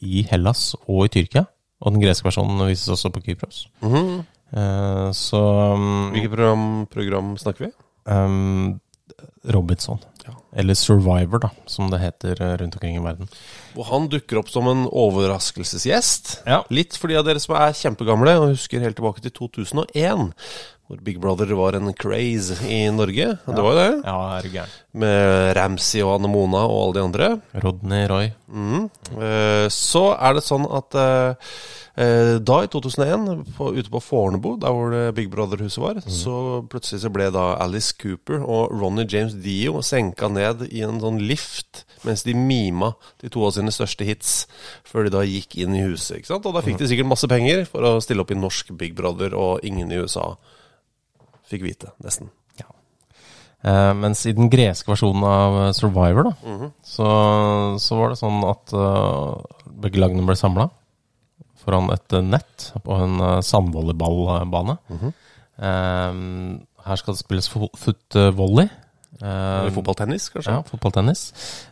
i Hellas og i Tyrkia. Og den greske versjonen vises også på Kypros. Mm -hmm. uh, Så um, Hvilket program, program snakker vi? um, Robinson. Eller Survivor, da, som det heter eh, rundt omkring i verden. Og han dukker opp som en overraskelsesgjest. Ja. Litt for de av dere som er kjempegamle og husker helt tilbake til 2001, hvor Big Brother var en craze i Norge. Det var jo det. Ja, er galt gæren. Med Ramsey og Anne Mona og alle de andre. Rodney Roy. Mm. Eh, Så er det sånn at eh, eh, da, i 2001, på, ute på Fornebu, der hvor Big Brother-huset var, så plutselig så ble da Alice Cooper og Ronny James Dio senka ned i en sånn lift mens de mima de to av sine største hits, før de da gikk inn i huset. ikke sant? Og da fikk de sikkert masse penger for å stille opp i norsk Big Brother, og ingen i USA fikk vite, nesten. Eh, mens i den greske versjonen av eh, Survivor, da, så, så var det sånn at uh, begge lagene ble samla foran et eh, nett på en uh, sandvolleyballbane. Eh, her skal det spilles fo- footvolley. Eller fotballtennis, kanskje? ja, fotballtennis.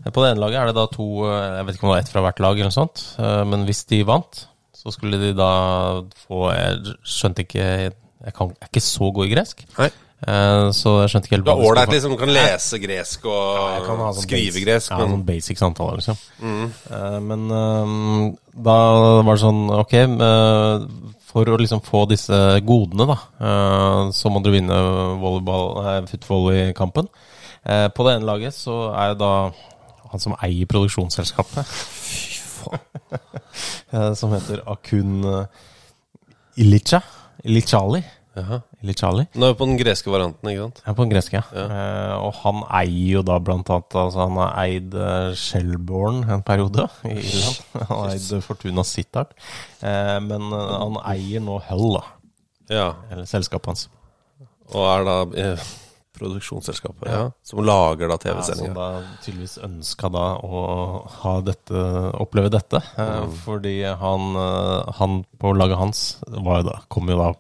På det ene laget er det da to Jeg vet ikke om det var ett fra hvert lag, eller noe sånt. Men hvis de vant, så skulle de da få Jeg skjønte ikke Jeg kan, jeg er ikke så god i gresk. Nei. Eh, Så jeg skjønte ikke helt Du er ålreit, liksom. Kan lese gresk og ha sånn skrive basic- gresk, Ja, men sånn basic samtale, liksom. Eh, men eh, da var det sånn Ok, for å liksom få disse godene, da, så må dere vinne footvolley-kampen. På det ene laget så er jo da han som eier produksjonsselskapet Fy faen. Som heter Akun Ilicha. Lichali. Ilichali. Nå er vi på den greske varianten, ikke sant? Ja, på den greske, ja. Eh, og han eier jo da blant annet altså Han har eid uh, Shelbourne en periode i Irland. Han har eid eh, Fortuna Sittard. Eh, men eh, han eier nå Hull, da. Ja. Eller selskapet hans. Og er da eh, produksjonsselskapet ja. som lager da Ja, som da tydeligvis ønska da å ha dette, oppleve dette. Eh, Mm. Fordi han, eh, han på laget hans var jo da, kom jo da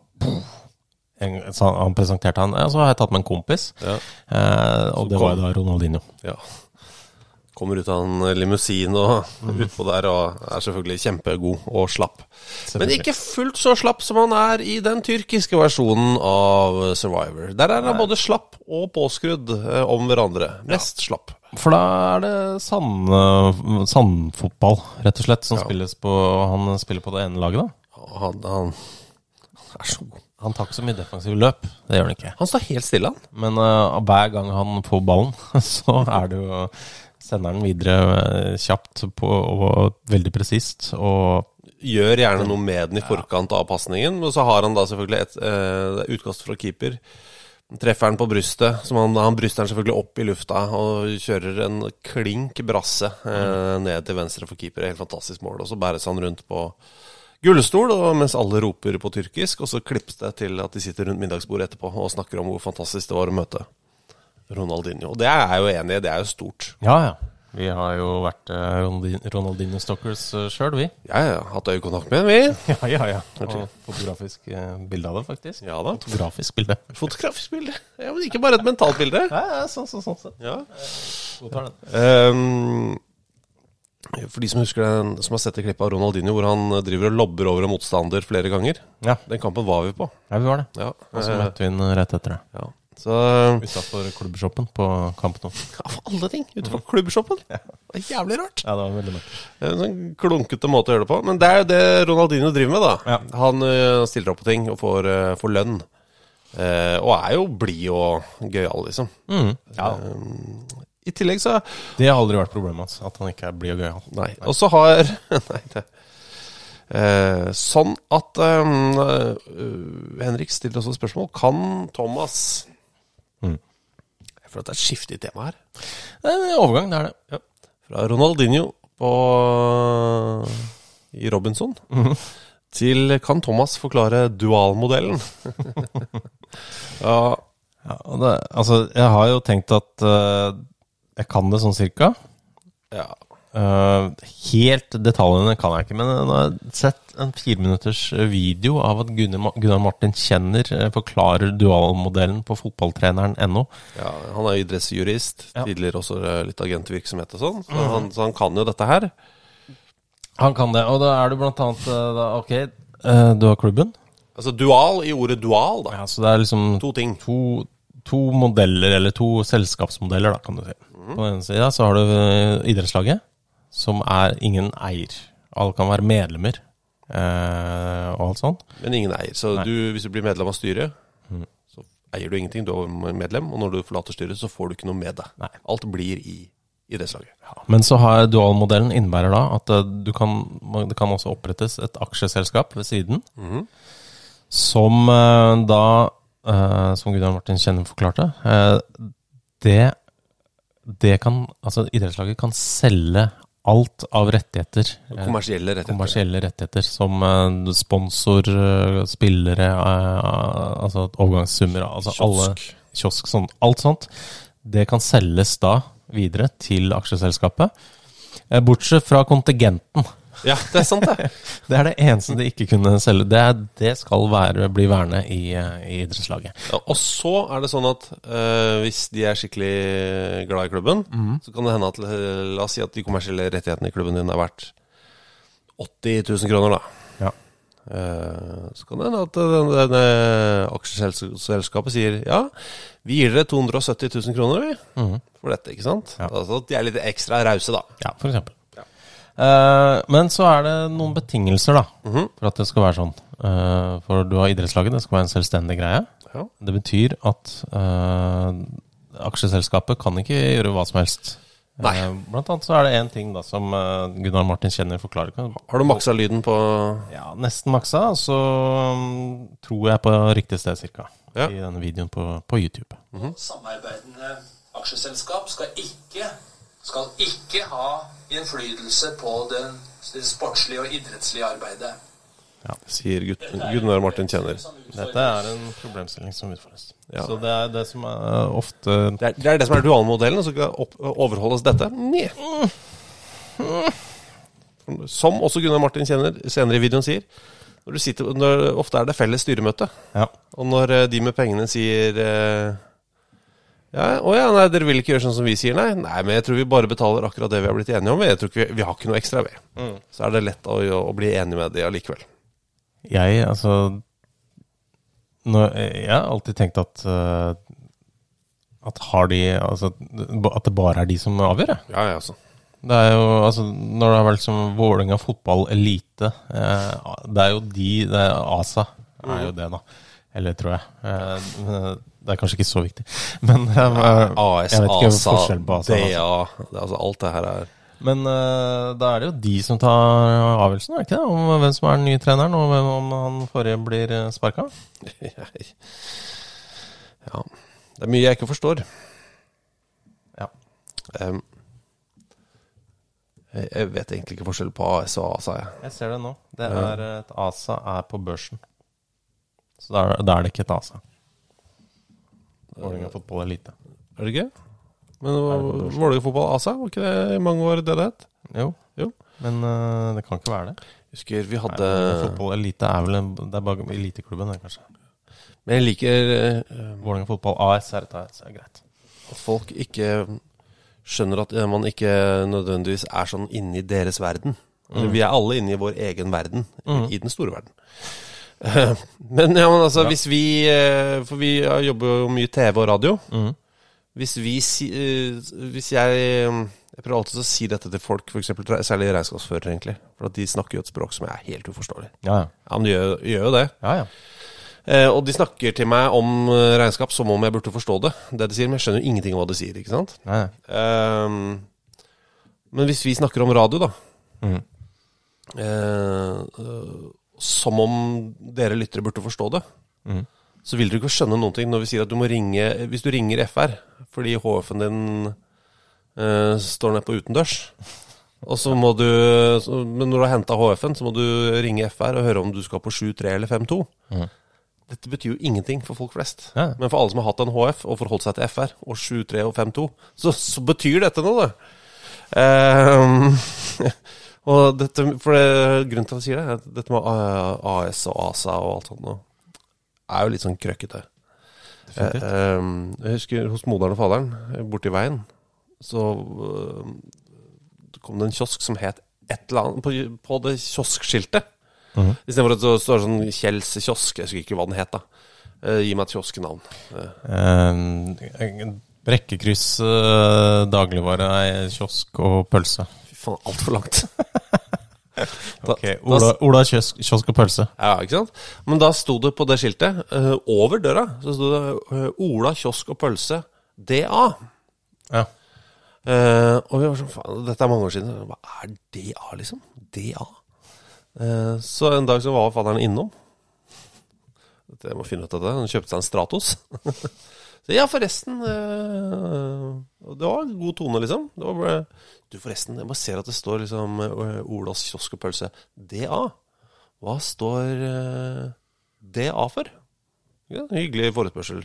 en, så han, han presenterte han ja, Så har jeg tatt med en kompis, Ja. eh, og det kom- var jo da Ronaldinho. Ja. Kommer ut av en limousin og Mhm. utpå der og er selvfølgelig kjempegod og slapp. Men ikke fullt så slapp som han er i den tyrkiske versjonen av Survivor. Der er han både slapp og påskrudd eh, om hverandre. Mest slapp. For da er det sand, eh, sandfotball, rett og slett, som Ja. spilles på Han spiller på det ene laget, da. Og Han, han er så god. Han tar ikke så mye defensiv løp, det gjør han ikke. Han står helt stille, han. Men uh, hver gang han får ballen, så er det jo Sender han videre eh, kjapt på, og veldig presist. Og Gjør gjerne noe med den i forkant av pasningen. Og så har han da selvfølgelig et uh, utkast fra keeper. Treffer han på brystet, som han, han bryster han selvfølgelig opp i lufta og kjører en klink brasse eh, ned til venstre for keeper. Helt fantastisk mål. Og så bæres han rundt på gullstol og mens alle roper på tyrkisk, og så klippes det til at de sitter rundt middagsbordet etterpå og snakker om hvor fantastisk det var å møte Ronaldinho. Og det er jeg jo enig i, det er jo stort. ja, ja. Vi har jo vært eh, Ronaldinho-stalkers uh, sjøl, vi. Ja, ja. hatt øyekontakt med den, vi. Ja, ja, ja. Og fotografisk eh, bilde av det, faktisk. Ja da. Fotografisk bilde. Fotografisk bilde. Ja, men ikke bare et mentalt bilde. Ja, ja, sånn, sånn, sånn. sånn. Ja. Godtar den. Um, for de som husker den, som har sett det klippet av Ronaldinho hvor han driver og lobber over en motstander flere ganger. Ja. Den kampen var vi på. ja, vi var det. Ja, Og så eh, møtte vi ham rett etter det. ja. Så Utafor klubbshoppen på Kamp Nou. alle ting utenfor klubbshoppen. Det er jævlig rart. Ja, det var veldig mørkt. En sånn klunkete måte å gjøre det på. Men det er jo det Ronaldinho driver med, da. Ja. Han stiller opp på ting og får, får lønn. Eh, og er jo blid og gøyal, liksom. Mm. Ja. I tillegg så Det har aldri vært problemet hans, at han ikke er blid og gøyal. Nei. Og så har Nei, det eh, Sånn at eh, Henrik stiller også et spørsmål. Kan Thomas Mm. Føler at det er et skifte i tema her. Det er en overgang, det er det. Ja. Fra Ronaldinho på, i Robinson til Kan Thomas forklare dualmodellen? ja, Ja, det, altså, jeg har jo tenkt at uh, jeg kan det sånn cirka. ja. Eh, helt detaljene kan jeg ikke, men jeg har sett en fireminutters video av at Gunnar, Gunnar Martin Kjenner eh, forklarer dualmodellen på fotballtreneren.no. ja han er idrettsjurist. Ja. Tidligere også eh, litt agentvirksomhet og sånn. Så, han, så han kan jo dette her. Han kan det, og da er du blant annet eh, da, Ok, eh, du har klubben. Altså dual i ordet dual, da. Ja, så det er liksom To ting. to, to modeller, eller to selskapsmodeller, da, kan du si. På den ene sida så har du eh, idrettslaget, som er ingen eier. Alle kan være medlemmer eh, og alt sånt. Men ingen eier. Så du, hvis du blir medlem av styret, så eier du ingenting. Du er medlem, og når du forlater styret, så får du ikke noe med deg. Alt blir i idrettslaget. Men så har dualmodellen innebærer da at eh, du kan, det kan også opprettes et aksjeselskap ved siden, som eh, da, eh, som Gudjørn Martin Kjenner forklarte, eh, det, det kan, altså idrettslaget kan selge alt av rettigheter. eh, Kommersielle rettigheter. kommersielle rettigheter som eh, sponsor, eh, spillere, eh, altså overgangssummer, altså alle Kiosk. kiosk, sånn, alt sånt. Det kan selges da videre til aksjeselskapet. Eh, Bortsett fra kontingenten. Ja, det er sant, det. Det er det eneste de ikke kunne selge. Det, er, det skal være, bli værende i, eh, i idrettslaget. Ja, og så er det sånn at eh, hvis de er skikkelig glad i klubben, så kan det hende at eh, La oss si at de kommersielle rettighetene i klubben din er verdt 80 000 kroner, da. Ja. Uh, så kan det hende at denne denne aksjeselskapet sier ja, vi gir dere 270 000 kroner vi, for dette, ikke sant? Ja. Altså at de er litt ekstra rause, da. Ja, for eksempel. Eh, men så er det noen betingelser da, for at det skal være sånn. Eh, for du har idrettslaget, det skal være en selvstendig greie. Ja. Det betyr at eh, aksjeselskapet kan ikke gjøre hva som helst. Nei. Eh, blant annet så er det én ting da som Gunnar Martin Kjenner forklarer. Har du maksa lyden på Ja, nesten maksa, så mm, tror jeg på riktig sted cirka. Ja. I denne videoen på, på YouTube. Samarbeidende aksjeselskap skal ikke, skal ikke ha innflytelse på den, det sportslige og idrettslige arbeidet. Ja, Sier Gunnar Martin Kjenner. Dette er en problemstilling som utfordres. Ja. Så det er det som er ofte Det er, det er det som er dualmodellen, og så skal overholdes dette. Nei. Som også Gunnar Martin kjenner, senere i videoen sier. Når du sitter, når, ofte er det felles styremøte. Ja. Og når eh, de med pengene sier eh, ja, å ja, nei, dere vil ikke gjøre sånn som vi sier, nei? Nei, men jeg tror vi bare betaler akkurat det vi har blitt enige om. Jeg tror ikke vi, vi har ikke noe ekstra vi. Mm. Så er det lett å, å bli enig med de allikevel. Jeg, altså nå, Jeg har alltid tenkt at uh, At har de Altså at det bare er de som avgjør, jeg. Ja, ja, altså. Det er jo, altså, Når det har vært som Vålerenga fotball elite eh, Det er jo de det er ASA er jo det, da. Eller tror jeg. Eh, det er kanskje ikke så viktig. Men eh, AS, ASA. DA altså. Alt det her er Men eh, da er det jo de som tar avgjørelsen, er det ikke det? Om hvem som er den nye treneren, og hvem, om han forrige blir sparka? Ja. Det er mye jeg ikke forstår. Ja. Um, jeg, jeg vet egentlig ikke forskjell på AS og ASA. Jeg. Jeg ser det nå. Det er et ASA er på børsen. Så da er, da er det ikke et ASA. Vålerenga fotball er lite. Er det ikke? Men Vålerenga fotball ASA, var ikke det i mange år det det het? Jo. Jo. Men uh, det kan ikke være det. Husker vi hadde Nei, fotball elite er vel en, Det er bare eliteklubben, det, kanskje. Men jeg liker uh, Vålerenga fotball AS er et AS, er greit. at folk ikke skjønner at man ikke nødvendigvis er sånn inne i deres verden. Mm. Vi er alle inne i vår egen verden, Mm. i den store verden. Eh, Men ja, men altså, Ja. hvis vi eh, For vi eh, jobber jo mye TV og radio. Mm. Hvis vi eh, Hvis jeg eh, Jeg prøver alltid å si dette til folk, for eksempel, særlig regnskapsførere, egentlig. For at de snakker jo et språk som er helt uforståelig. Ja, ja. Ja, men de gjør, gjør jo det. Ja, ja. Eh, og de snakker til meg om eh, regnskap som om jeg burde forstå det. Det de sier, Men jeg skjønner jo ingenting om hva de sier. ikke sant? Nei, Ehm, men hvis vi snakker om radio, da mm. eh, eh, Som om dere lyttere burde forstå det, mm. så vil dere ikke skjønne noen ting når vi sier at du må ringe Hvis du ringer FR fordi HF-en din eh, står nede på utendørs og så må du, Men når du har henta HF-en, så må du ringe FR og høre om du skal på 7-3 eller 5-2. Mm. Dette betyr jo ingenting for folk flest. Ja. Men for alle som har hatt en HF og forholdt seg til FR, og 7-3 og 5-2, så, så betyr dette noe, det. Ehm, og dette, for det, grunnen til at jeg sier det, er dette med AS og ASA og alt sånt nå, er jo litt sånn krøkkete. Definitivt. Eh, ehm, jeg husker hos moderen og faderen, eh, borti veien, så eh, kom det en kiosk som het et eller annet på, på det kioskskiltet. Mhm. Istedenfor at det står sånn Kjells kiosk, jeg husker ikke hva den het, da. Eh, gi meg et kioskenavn. Eh, Eh, Brekkekryss, eh, dagligvare, kiosk og pølse. Faen, altfor langt. Da- Ok, Ola, Ola kiosk, kiosk og pølse. Ja, ikke sant? Men da sto det på det skiltet, uh, over døra, så sto det uh, Ola kiosk og pølse DA. Ja. Uh, og vi var sånn, faen, dette er mange år siden. Hva er DA, liksom? DA? Så en dag så var fadderen innom. Jeg må finne ut av det. Han kjøpte seg en Stratos. så ja, forresten Det var god tone, liksom. Det var bare, du, forresten, jeg bare ser at det står liksom eh, Olas kiosk og pølse DA. Hva står eh, DA for? Ja, hyggelig forespørsel.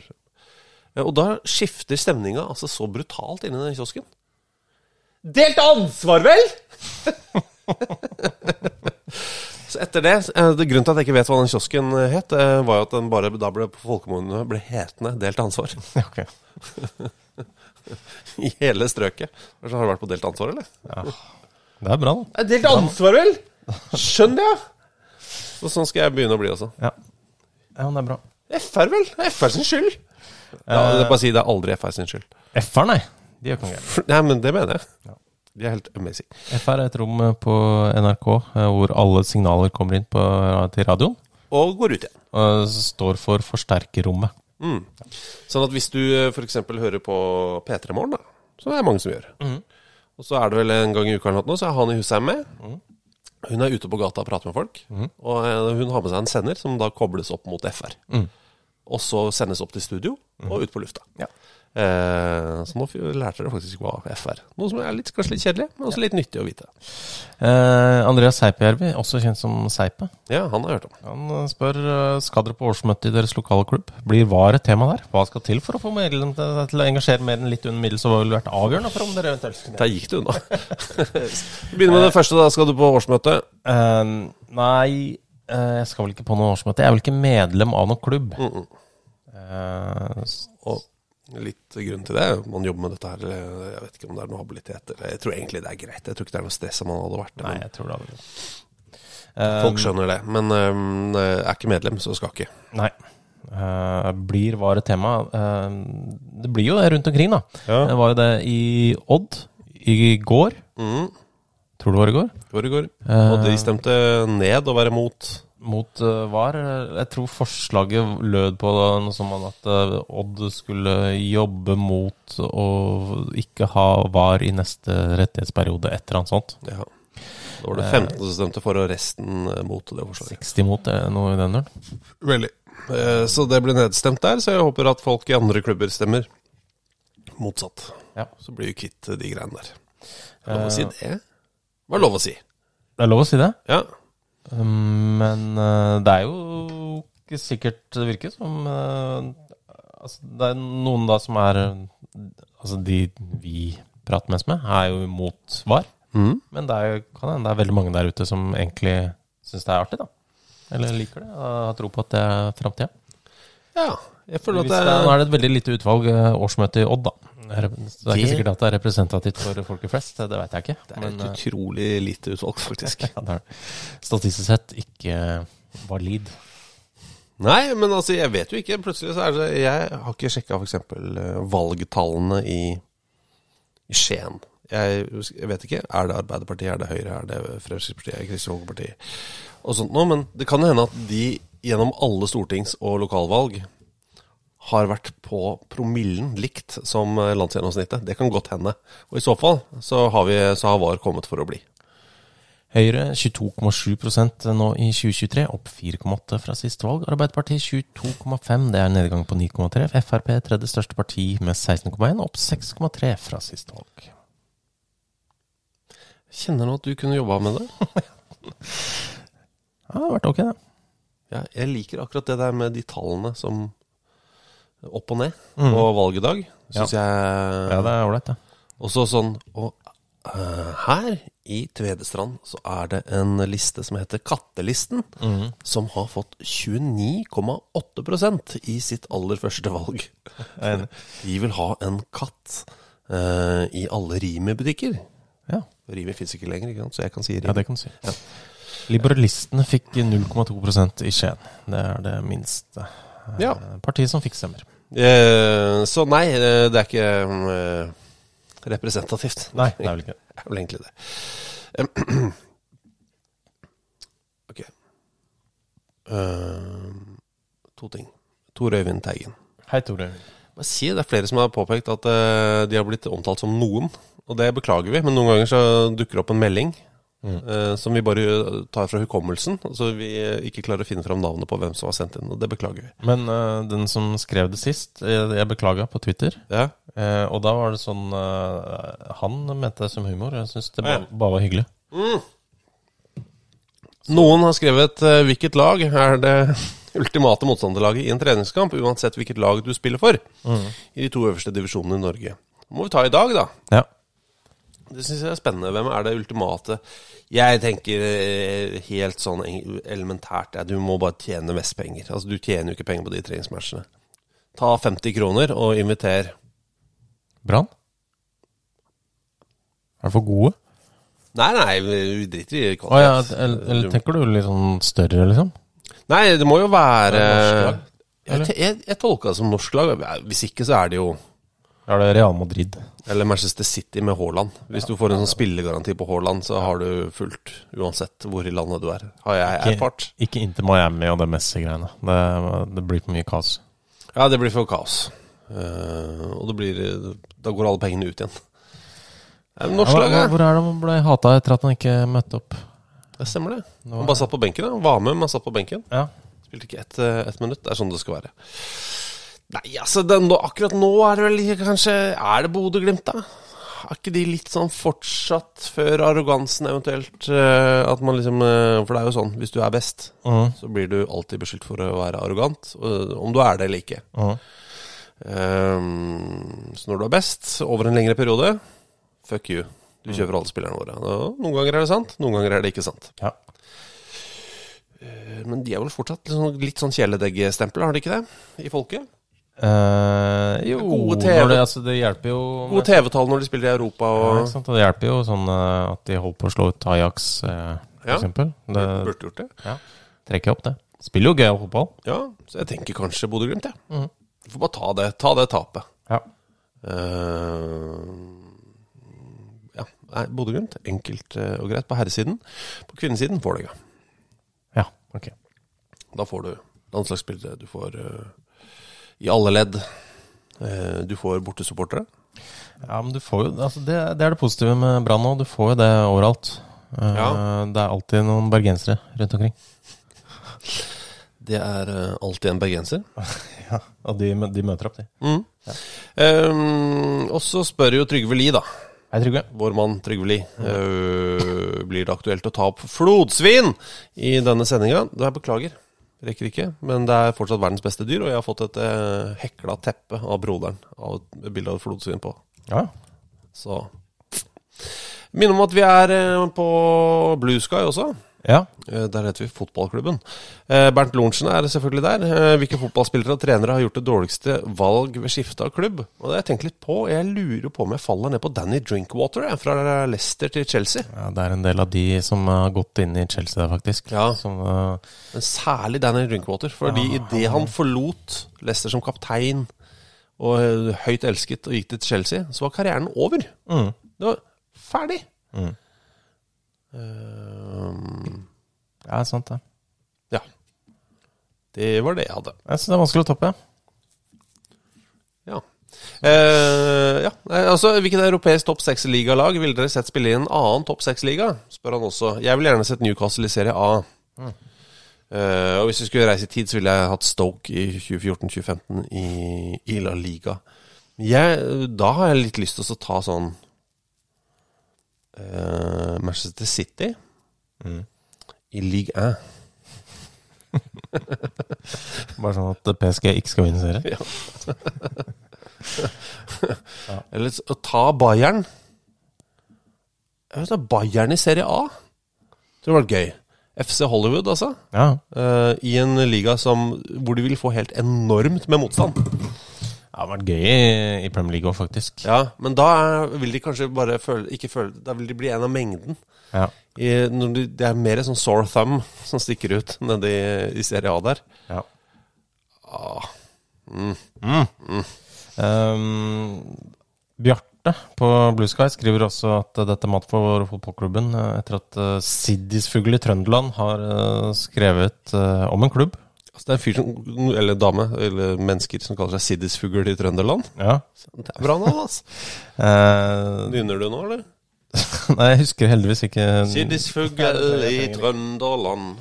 Og da skifter stemninga altså så brutalt inni den kiosken. Delt ansvar, vel?! så etter det, eh, det Grunnen til at jeg ikke vet hva den kiosken eh, het, eh, var jo at den bare da ble på folkemunne ble hetende Delt ansvar. Ok. I hele strøket. Har du vært på Delt ansvar, eller? Det er bra, da. Delt ansvar, vel? Skjønner jeg! Så sånn skal jeg begynne å bli også. Ja, ja men det er bra. FR, vel? Det er FR sin skyld. Ja, det er bare å si det er aldri FR sin skyld. FR, nei. De gjør ikke noe gærent. Nei, men det mener jeg. De er helt amazing. FR er et rom eh, på NRK eh, hvor alle signaler kommer inn på, til radioen. Og går ut igjen. Og står for forsterkerrommet. Mm. Sånn at hvis du f.eks. hører på P3 Morgen, da, som det er mange som gjør, mm. og så er det vel en gang i uka eller noe, så er han i Husheim med. Mm. Hun er ute på gata og prater med folk, Mhm. og eh, hun har med seg en sender som da kobles opp mot FR. Mhm. Og så sendes opp til studio og ut på lufta. Ja. Eh, så nå lærte dere faktisk hva F er. Noe som er litt, kanskje litt kjedelig, men også litt nyttig å vite. Eh, Andreas Seipjärvi, også kjent som Seipe. Ja, han har jeg hørt om. Han eh, spør eh, skal dere på årsmøte i deres lokale klubb. Blir VAR et tema der? Hva skal til for å få medlemmene til, til å engasjere mer enn litt under middels, og hva ville vært avgjørende for om dere eventuelt Der gikk det unna. Begynner med det første, da. Skal du på årsmøte? Eh, nei, eh, jeg skal vel ikke på noe årsmøte. Jeg er vel ikke medlem av noen klubb. Mm -mm. Og litt grunn til det. Man jobber med dette her. eh, Jeg vet ikke om det er noe habilitet eller Jeg tror egentlig det er greit. Jeg tror ikke det er noe stress om man hadde vært det. nei, jeg tror det hadde Eh, Folk skjønner det. Men um, er ikke medlem, så skal ikke. Nei. Uh, blir VAR et tema? Uh, det blir jo det rundt omkring, da. Ja. Det var jo det i Odd i går. Mm. Tror du det var i går? Går i går. Uh, Og de stemte ned å være mot. Mot eh, VAR. Jeg tror forslaget lød på noe som at eh, Odd skulle jobbe mot å ikke ha VAR i neste rettighetsperiode, et eller annet sånt. Ja. Da var det 15 som stemte for, og resten eh, mot det forslaget. 60 mot, det er noe i den duren. Veldig. Eh, Så det ble nedstemt der, så jeg håper at folk i andre klubber stemmer motsatt. Ja. Så blir vi kvitt de greiene der. Er det lov å si Eh, det? Hva er lov å si? Det er lov å si det. Ja. Um, Men eh, det er jo ikke sikkert det virker som eh, altså, Det er noen da som er Altså de vi prater mest med, er jo imot VAR. Mm. Men det er, jo- kan hende det er veldig mange der ute som egentlig syns det er artig, da. Eller liker det. Har tro på at det er framtida. ja. Jeg føler at det det er, nå er det et veldig lite utvalg eh, årsmøte i Odd, da. Så det er ikke sikkert at det er representativt for folket flest. Det vet jeg ikke. Det er Men, et eh, utrolig lite utvalg, faktisk. ja, statistisk sett ikke valid. Nei, men altså, jeg vet jo ikke. Plutselig så er det Jeg har ikke sjekka f.eks. valgtallene i, i Skien. Jeg, jeg vet ikke. Er det Arbeiderpartiet, er det Høyre, er det Fremskrittspartiet, er det Kristelig Folkeparti og sånt noe. Men det kan jo hende at de gjennom alle stortings- og lokalvalg har vært på promillen likt som eh, landsgjennomsnittet. Det kan godt hende. Og i så fall så har, vi, så har VAR kommet for å bli. Høyre 22,7% nå i 2023, opp 4,8 fra sist valg. Arbeiderpartiet 22,5, det er nedgang på 9,3. Frp tredje største parti med 16,1, opp 6,3 fra sist valg. Kjenner nå at du kunne jobba med det. Ja, det har vært ok, det. Ja, jeg liker akkurat det der med de tallene som opp og ned Mm. på valgdag. Syns jeg Ja, det er ålreit, det. Også sånn Og uh, her i Tvedestrand så er det en liste som heter Kattelisten, mm. som har fått 29,8% i sitt aller første valg. De vil ha en katt uh, i alle Rimi-butikker. Ja. Rimi fins ikke lenger, ikke sant? så jeg kan si Rimi. Ja, det kan du si. Liberalistene fikk 0,2% i Skien. Det er det minste Ja. partiet som fikk stemmer. Eh, så nei, eh, det er ikke eh, representativt. Nei, det er vel ikke det. Det er vel egentlig det. ok. Eh, to ting. Tor Øyvind Teigen. Hei, Tore. Øyvind si, det er flere som har påpekt at eh, de har blitt omtalt som noen. Og det beklager vi, men noen ganger så dukker det opp en melding eh, som vi bare tar fra hukommelsen. Så vi eh, ikke klarer å finne fram navnet på hvem som har sendt inn. Og det beklager vi. Men uh, den som skrev det sist, jeg, jeg beklaga på Twitter. Ja, Uh, og da var det sånn eh, Han mente det som humor. Jeg syns det bare, ba var hyggelig. Noen har skrevet eh, hvilket lag er det ultimate motstanderlaget i en treningskamp, uansett hvilket lag du spiller for, i de to øverste divisjonene i Norge. Det må vi ta i dag, da. Ja. Det syns jeg er spennende. Hvem er det ultimate? Jeg tenker eh, helt sånn elementært ja, Du må bare tjene mest penger. Altså, du tjener jo ikke penger på de treningsmatchene. Ta 50 kroner og inviter Brann? Er det for gode? Nei, nei, vi driter i kvalitet. Å ja, eller, eller tenker du litt sånn større, liksom? Nei, det må jo være norsk lag, jeg, jeg, jeg tolka det som norsk lag. Hvis ikke, så er det jo Er det Real Madrid? Eller Manchester City med Haaland. Hvis du får en sånn spillegaranti på Haaland, så har du fullt uansett hvor i landet du er. Har jeg erfart. Ikke, ikke inntil Miami og det Messi-greiene. Det, det blir for mye kaos. Ja, det blir for kaos. Uh, og det blir Da går alle pengene ut igjen. Er Ja, hvor, er det han ble hata etter at han ikke møtte opp? Det stemmer, det. Er Han bare satt på benken. da. Han var med, men satt på benken. Ja. Spilte ikke ett et minutt. Det er sånn det skal være. Nei, altså det, nå, akkurat nå er det vel kanskje Er det Bodø-Glimt, da? Er ikke de litt sånn fortsatt før arrogansen eventuelt eh, At man liksom eh, For det er jo sånn, hvis du er best, Mhm. så blir du alltid beskyldt for å være arrogant. om du er det eller ikke. Uh -huh. um, så når du er best over en lengre periode, fuck you. Du kjøper alle spillerne våre. Noen ganger er det sant, noen ganger er det ikke sant. Ja. Eh, Men de er vel fortsatt sånn, litt sånn kjæledegg-stempel, har de ikke det? I folket? Eh, jo, Gode TV. det, altså, det hjelper jo Gode TV-tall når de spiller i Europa Ja, og og Det hjelper jo sånn eh, at de holder på å slå ut Ajax, uh, f.eks. Ja. Det Burde gjort det. ja, trekker opp, det. Spiller jo gøyal fotball. Ja, så jeg tenker kanskje Bodø-Glimt, jeg. Mhm. Du får bare ta det, ta det tapet. Ja. Uh, ja, Bodø-Glimt, enkelt eh, og greit på herresiden. På kvinnesiden får du ikke. Ja, ok. Da får du landslagsspillere, du får eh, i alle ledd. Eh, du får bortesupportere. Ja, men du får jo altså det, det er det positive med Brann nå. Du får jo det overalt. Eh, Ja. Det er alltid noen bergensere rundt omkring. Det er eh, alltid en bergenser. Ja, Og de, de møter opp, de. Mm. Eh, og så spør jo Trygve Lie, da. Hei, Trygve. Vår mann Trygve Lie. eh, blir det aktuelt å ta opp flodsvin i denne sendinga? Beklager. Rekker ikke. Men det er fortsatt verdens beste dyr, og jeg har fått et eh, hekla teppe av broderen av et bilde av et flodsvin på. Ja. Så Minner om at vi er eh, på Blue Sky også. Ja. Eh, Der heter vi Fotballklubben. Eh, Bernt Lorentzen er selvfølgelig der. Eh, Hvilke fotballspillere og trenere har gjort det dårligste valg ved skifte av klubb? Og det har jeg tenkt litt på. Jeg lurer på om jeg faller ned på Danny Drinkwater, jeg, fra Leicester til Chelsea. ja, det er en del av de som har gått inn i Chelsea der, faktisk. Ja. Som, uh... Men særlig Danny Drinkwater. Fordi Ja, idet han forlot Leicester som kaptein og høyt elsket og gikk til Chelsea, så var karrieren over. mm. Det var ferdig. Mm. Eh, Ja, sant det. ja. Det var det jeg hadde. Jeg syns det er vanskelig å toppe. Ja. Eh, ja. Altså, Hvilket europeisk topp seks-ligalag ville dere sett spille i en annen topp seks-liga? spør han også. Jeg ville gjerne sett Newcastle i Serie A. Eh, og hvis vi skulle reise i tid, så ville jeg hatt Stoke i 2014-2015 i, i La Liga. Jeg, da har jeg litt lyst til å ta sånn eh, Manchester City i league A. Bare sånn at PSG ikke skal vinne serien. Ja. Eller å ta Bayern. Jeg vet ikke, Bayern i Serie A. Det hadde vært gøy. FC Hollywood, altså. Ja. Uh, I en liga som, hvor de vil få helt enormt med motstand. Det har vært gøy i, i Premier League òg, faktisk. Ja, Men da vil de kanskje bare føle, ikke føle Da vil de bli en av mengden. Ja. I, de, det er mer sånn sore thumb som stikker ut nede i Serie A der. Ja. Ah. Mm. Um, Bjarte på Blue Sky skriver også at dette er mat for fotballklubben eh, etter at uh, Siddisfugl i Trøndelag har uh, skrevet uh, om en klubb. Altså, det er en fyr som, eller dame, eller mennesker som kaller seg siddisfugl i Trønderland Ja. Det er bra navn, altså. uh, Nynner du nå, eller? nei, jeg husker heldigvis ikke Siddisfugl i Trønderland.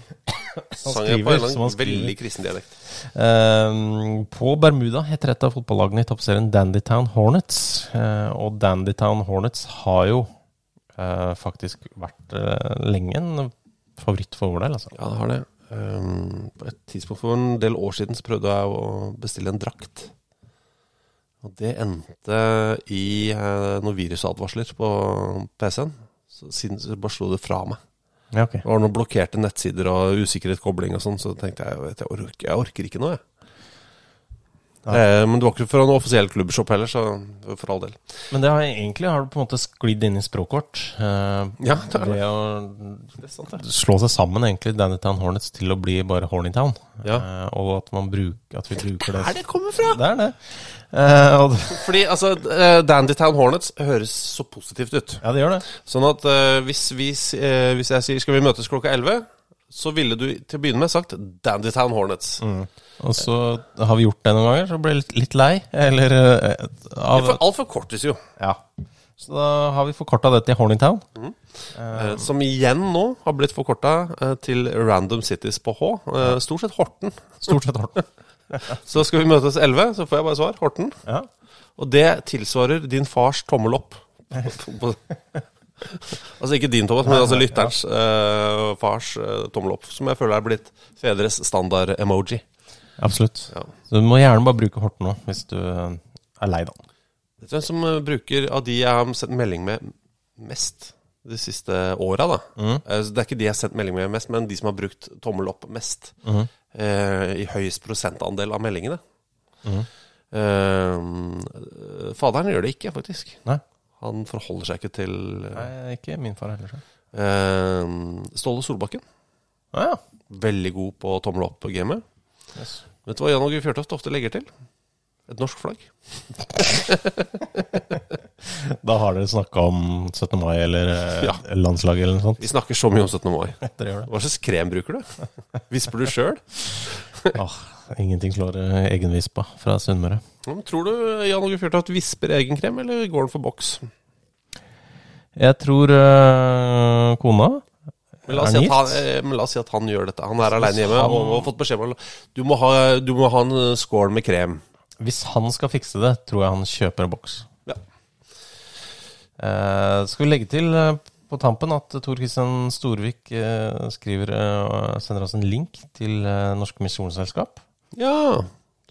Sang jeg på en eller veldig kristen dialekt. Uh, på Bermuda heter et av fotballagene i toppserien Dandytown Hornets. Uh, og Dandytown Hornets har jo faktisk vært lenge en favoritt for vår del, altså. Ja, det har det. Um, på et tidspunkt for en del år siden så prøvde jeg å bestille en drakt. Og det endte i uh, noen virusadvarsler på PC-en. Så siden så bare slo det fra meg. Ja, okay. Det var noen blokkerte nettsider og usikret kobling og sånn, så tenkte jeg at jeg, orker, jeg orker ikke noe, jeg. Eh, men det var ikke fra en offisiell klubbshop heller, så for all del. Men det har egentlig har du på en måte sklidd inn i språkkort. Eh, Ja, det er det. å Det er sant, det. slå seg sammen egentlig Dandytown Hornets til å bli bare Hornytown. Ja. Eh, og at, man bruker, at vi bruker det er det kommer fra! Det er det. Eh, og. Fordi altså, eh, Dandytown Hornets høres så positivt ut. Ja, det gjør det. Sånn at eh, hvis, vi, eh, hvis jeg sier 'skal vi møtes klokka 11', så ville du til å begynne med sagt Dandytown Hornets. Og så har vi gjort det noen ganger, så ble jeg litt, lei. Eller eh, av for, alt forkortes jo. Ja. Så da har vi forkorta det til Horningtown. Eh, som igjen nå har blitt forkorta eh, til Random Cities på H. Eh, stort sett Horten. Stort sett Horten. så skal vi møtes 11, så får jeg bare svar. Horten. Ja. Og det tilsvarer din fars tommel opp. Altså ikke din, Thomas, men altså lytterens eh, fars eh, tommel opp. Som jeg føler er blitt fedres standard-emoji. Absolutt. Ja. Så du må gjerne bare bruke Horten nå, hvis du eh, er lei, da. Vet du hvem som eh, bruker av de jeg har sett melding med mest de siste åra, da? Mhm. Eh, Det er ikke de jeg har sett melding med mest, men de som har brukt tommel opp mest. Mm. eh, I høyest prosentandel av meldingene. Mm. Eh, faderen gjør det ikke, faktisk. Nei. Han forholder seg ikke til Nei, ikke min far heller. eh, Ståle Solbakken. Ah, ja. Veldig god på tommel opp-gamet. Yes. Vet du hva Jan Åge Fjørtoft ofte legger til? Et norsk flagg. Da har dere snakka om 17. mai eller eh, Ja. landslaget eller noe sånt? Vi snakker så mye om 17. mai. Hva slags krem bruker du? Visper du sjøl? Ah, ingenting slår eh, egenvispa fra Sunnmøre. Tror du Jan Åge Fjørtoft visper egen krem, eller går han for boks? Jeg tror øh, kona Men la, oss si at han, eh, la oss si at han gjør dette. Han er aleine hjemme og, og har fått beskjed om du må ha, du må ha en eh, skål med krem. Hvis han skal fikse det, tror jeg han kjøper en boks. Ja. Eh, skal vi legge til eh, på tampen at Tor Kristian Storvik eh, skriver eh, sender oss en link til eh, Norsk Misjonsselskap. Ja.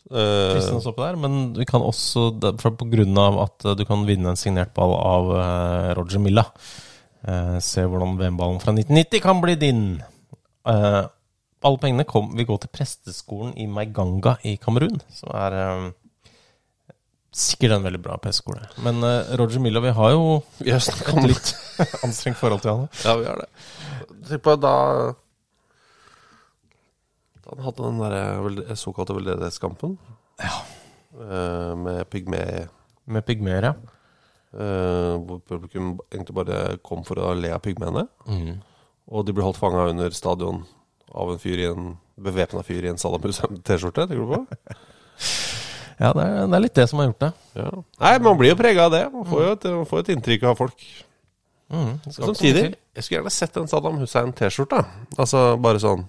Kristen står på der, men vi kan også, for på grunn av at du kan vinne en signert ball av Roger Milla, eh, se hvordan VM-ballen fra 1990 kan bli din. Uh, alle pengene kom, vil gå til presteskolen i Maiganga i Kamerun, som er eh, sikkert en veldig bra presteskole. Men uh, Roger Milla, vi har jo vi har et litt anstrengt forhold til han. Ja, vi har det. Tenk på da Da han hadde den der såkalte veldedighetskampen. Ja. Uh, med pygmeer. Med pygmeer, ja. Eh, hvor publikum egentlig bare kom for å le av pygmeene. Mm. Og de ble holdt fanga under stadion av en fyr i en bevæpna fyr i en Saddam Hussein-T-skjorte. Tenker du på? Ja, det er, det er litt det som har gjort det. Ja. Nei, man blir jo prega av det. Man får jo et, man får et inntrykk av folk. Mm, Samtidig, jeg skulle gjerne sett en Saddam Hussein-T-skjorte. Altså bare sånn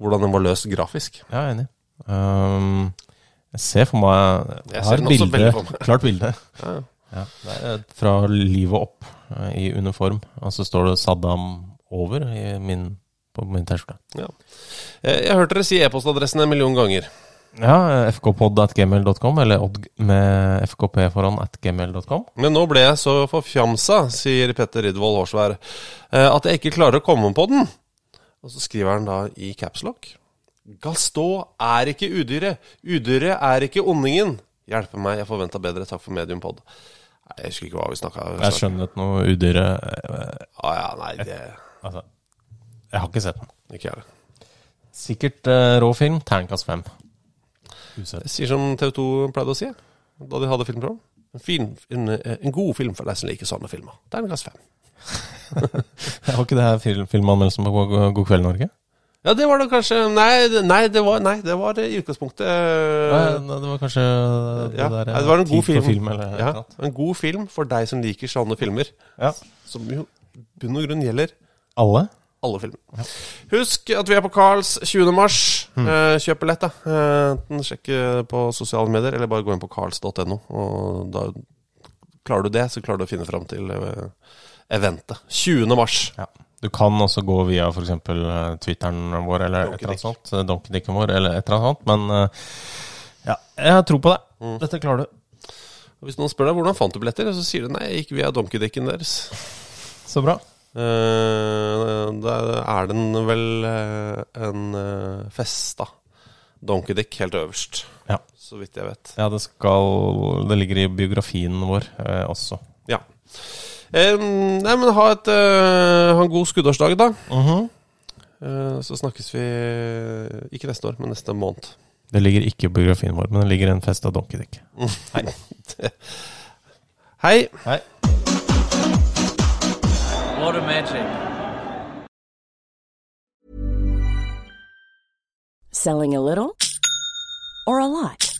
Hvordan den var løst grafisk. Ja, jeg er enig. Um, jeg ser for meg Jeg, Jeg har et bilde, klart bilde. Ja. Ja, det er fra livet opp eh, i uniform. Og så står det Saddam over i min, på min T-skjorte. Ja. Eh, Jeg har hørt dere si e-postadressen en million ganger. Ja, fkpod.gmail.com, eller odd med fkp foran at gmail.com. Men nå ble jeg så forfjamsa, sier Petter Ridvold Hårsvær, eh, at jeg ikke klarer å komme på den. Og så skriver han da i capslock. Gaston er ikke udyret. Udyret er ikke ondingen. Hjelpe meg, jeg forventa bedre. Takk for mediumpod. Jeg husker ikke hva vi snakka om. Jeg skjønner noe udyre eh, Ah, ja, nei, det Altså, jeg har ikke sett den. Ikke jeg. Sikkert uh, rå film. Terningkast fem. Usett. Jeg sier som TV 2 pleide å si da de hadde filmprogram. En, fin, en, en god film for deg som liker sånne filmer. Terningkast fem. Har ikke det her film, filmanmeldelsen på God kveld, Norge? Ja, det var da kanskje Nei, nei, det, var, nei det var i utgangspunktet Nei, det var kanskje det ja, der det var en god film. film eller ja, en god film for deg som liker sånne filmer. Ja. Som jo bunn og grunn gjelder Alle? alle filmer. Husk at vi er på Carls 20. mars. Mm. Eh, kjøp billett, da. Eh, enten sjekk eh, på sosiale medier, eller bare gå inn på carls.no. Og da klarer du det, så klarer du å finne fram til eh, eventet. 20. mars. Ja. Du kan også gå via f.eks. Twitteren vår eller et eller annet sånt. eh, Donkeydicken vår eller et eller annet sånt. Men eh, ja, jeg har tro på det. Mm. Dette klarer du. Og Hvis noen spør deg hvordan fant du billetter, så sier du nei, jeg gikk via donkeydicken deres. Så bra. Uh, da er den vel eh, en uh, da. donkeydick helt øverst, Ja. så vidt jeg vet. Ja, det skal Det ligger i biografien vår eh, også. Ja. Eh, nei, men ha, et, uh, ha en god skuddårsdag, da. Mhm. Eh, så snakkes vi ikke neste år, men neste måned. Det ligger ikke i biografien vår, men det ligger en fest av donkeydick. Hei. Hei. Hei. What a magic. Selling a little or a lot?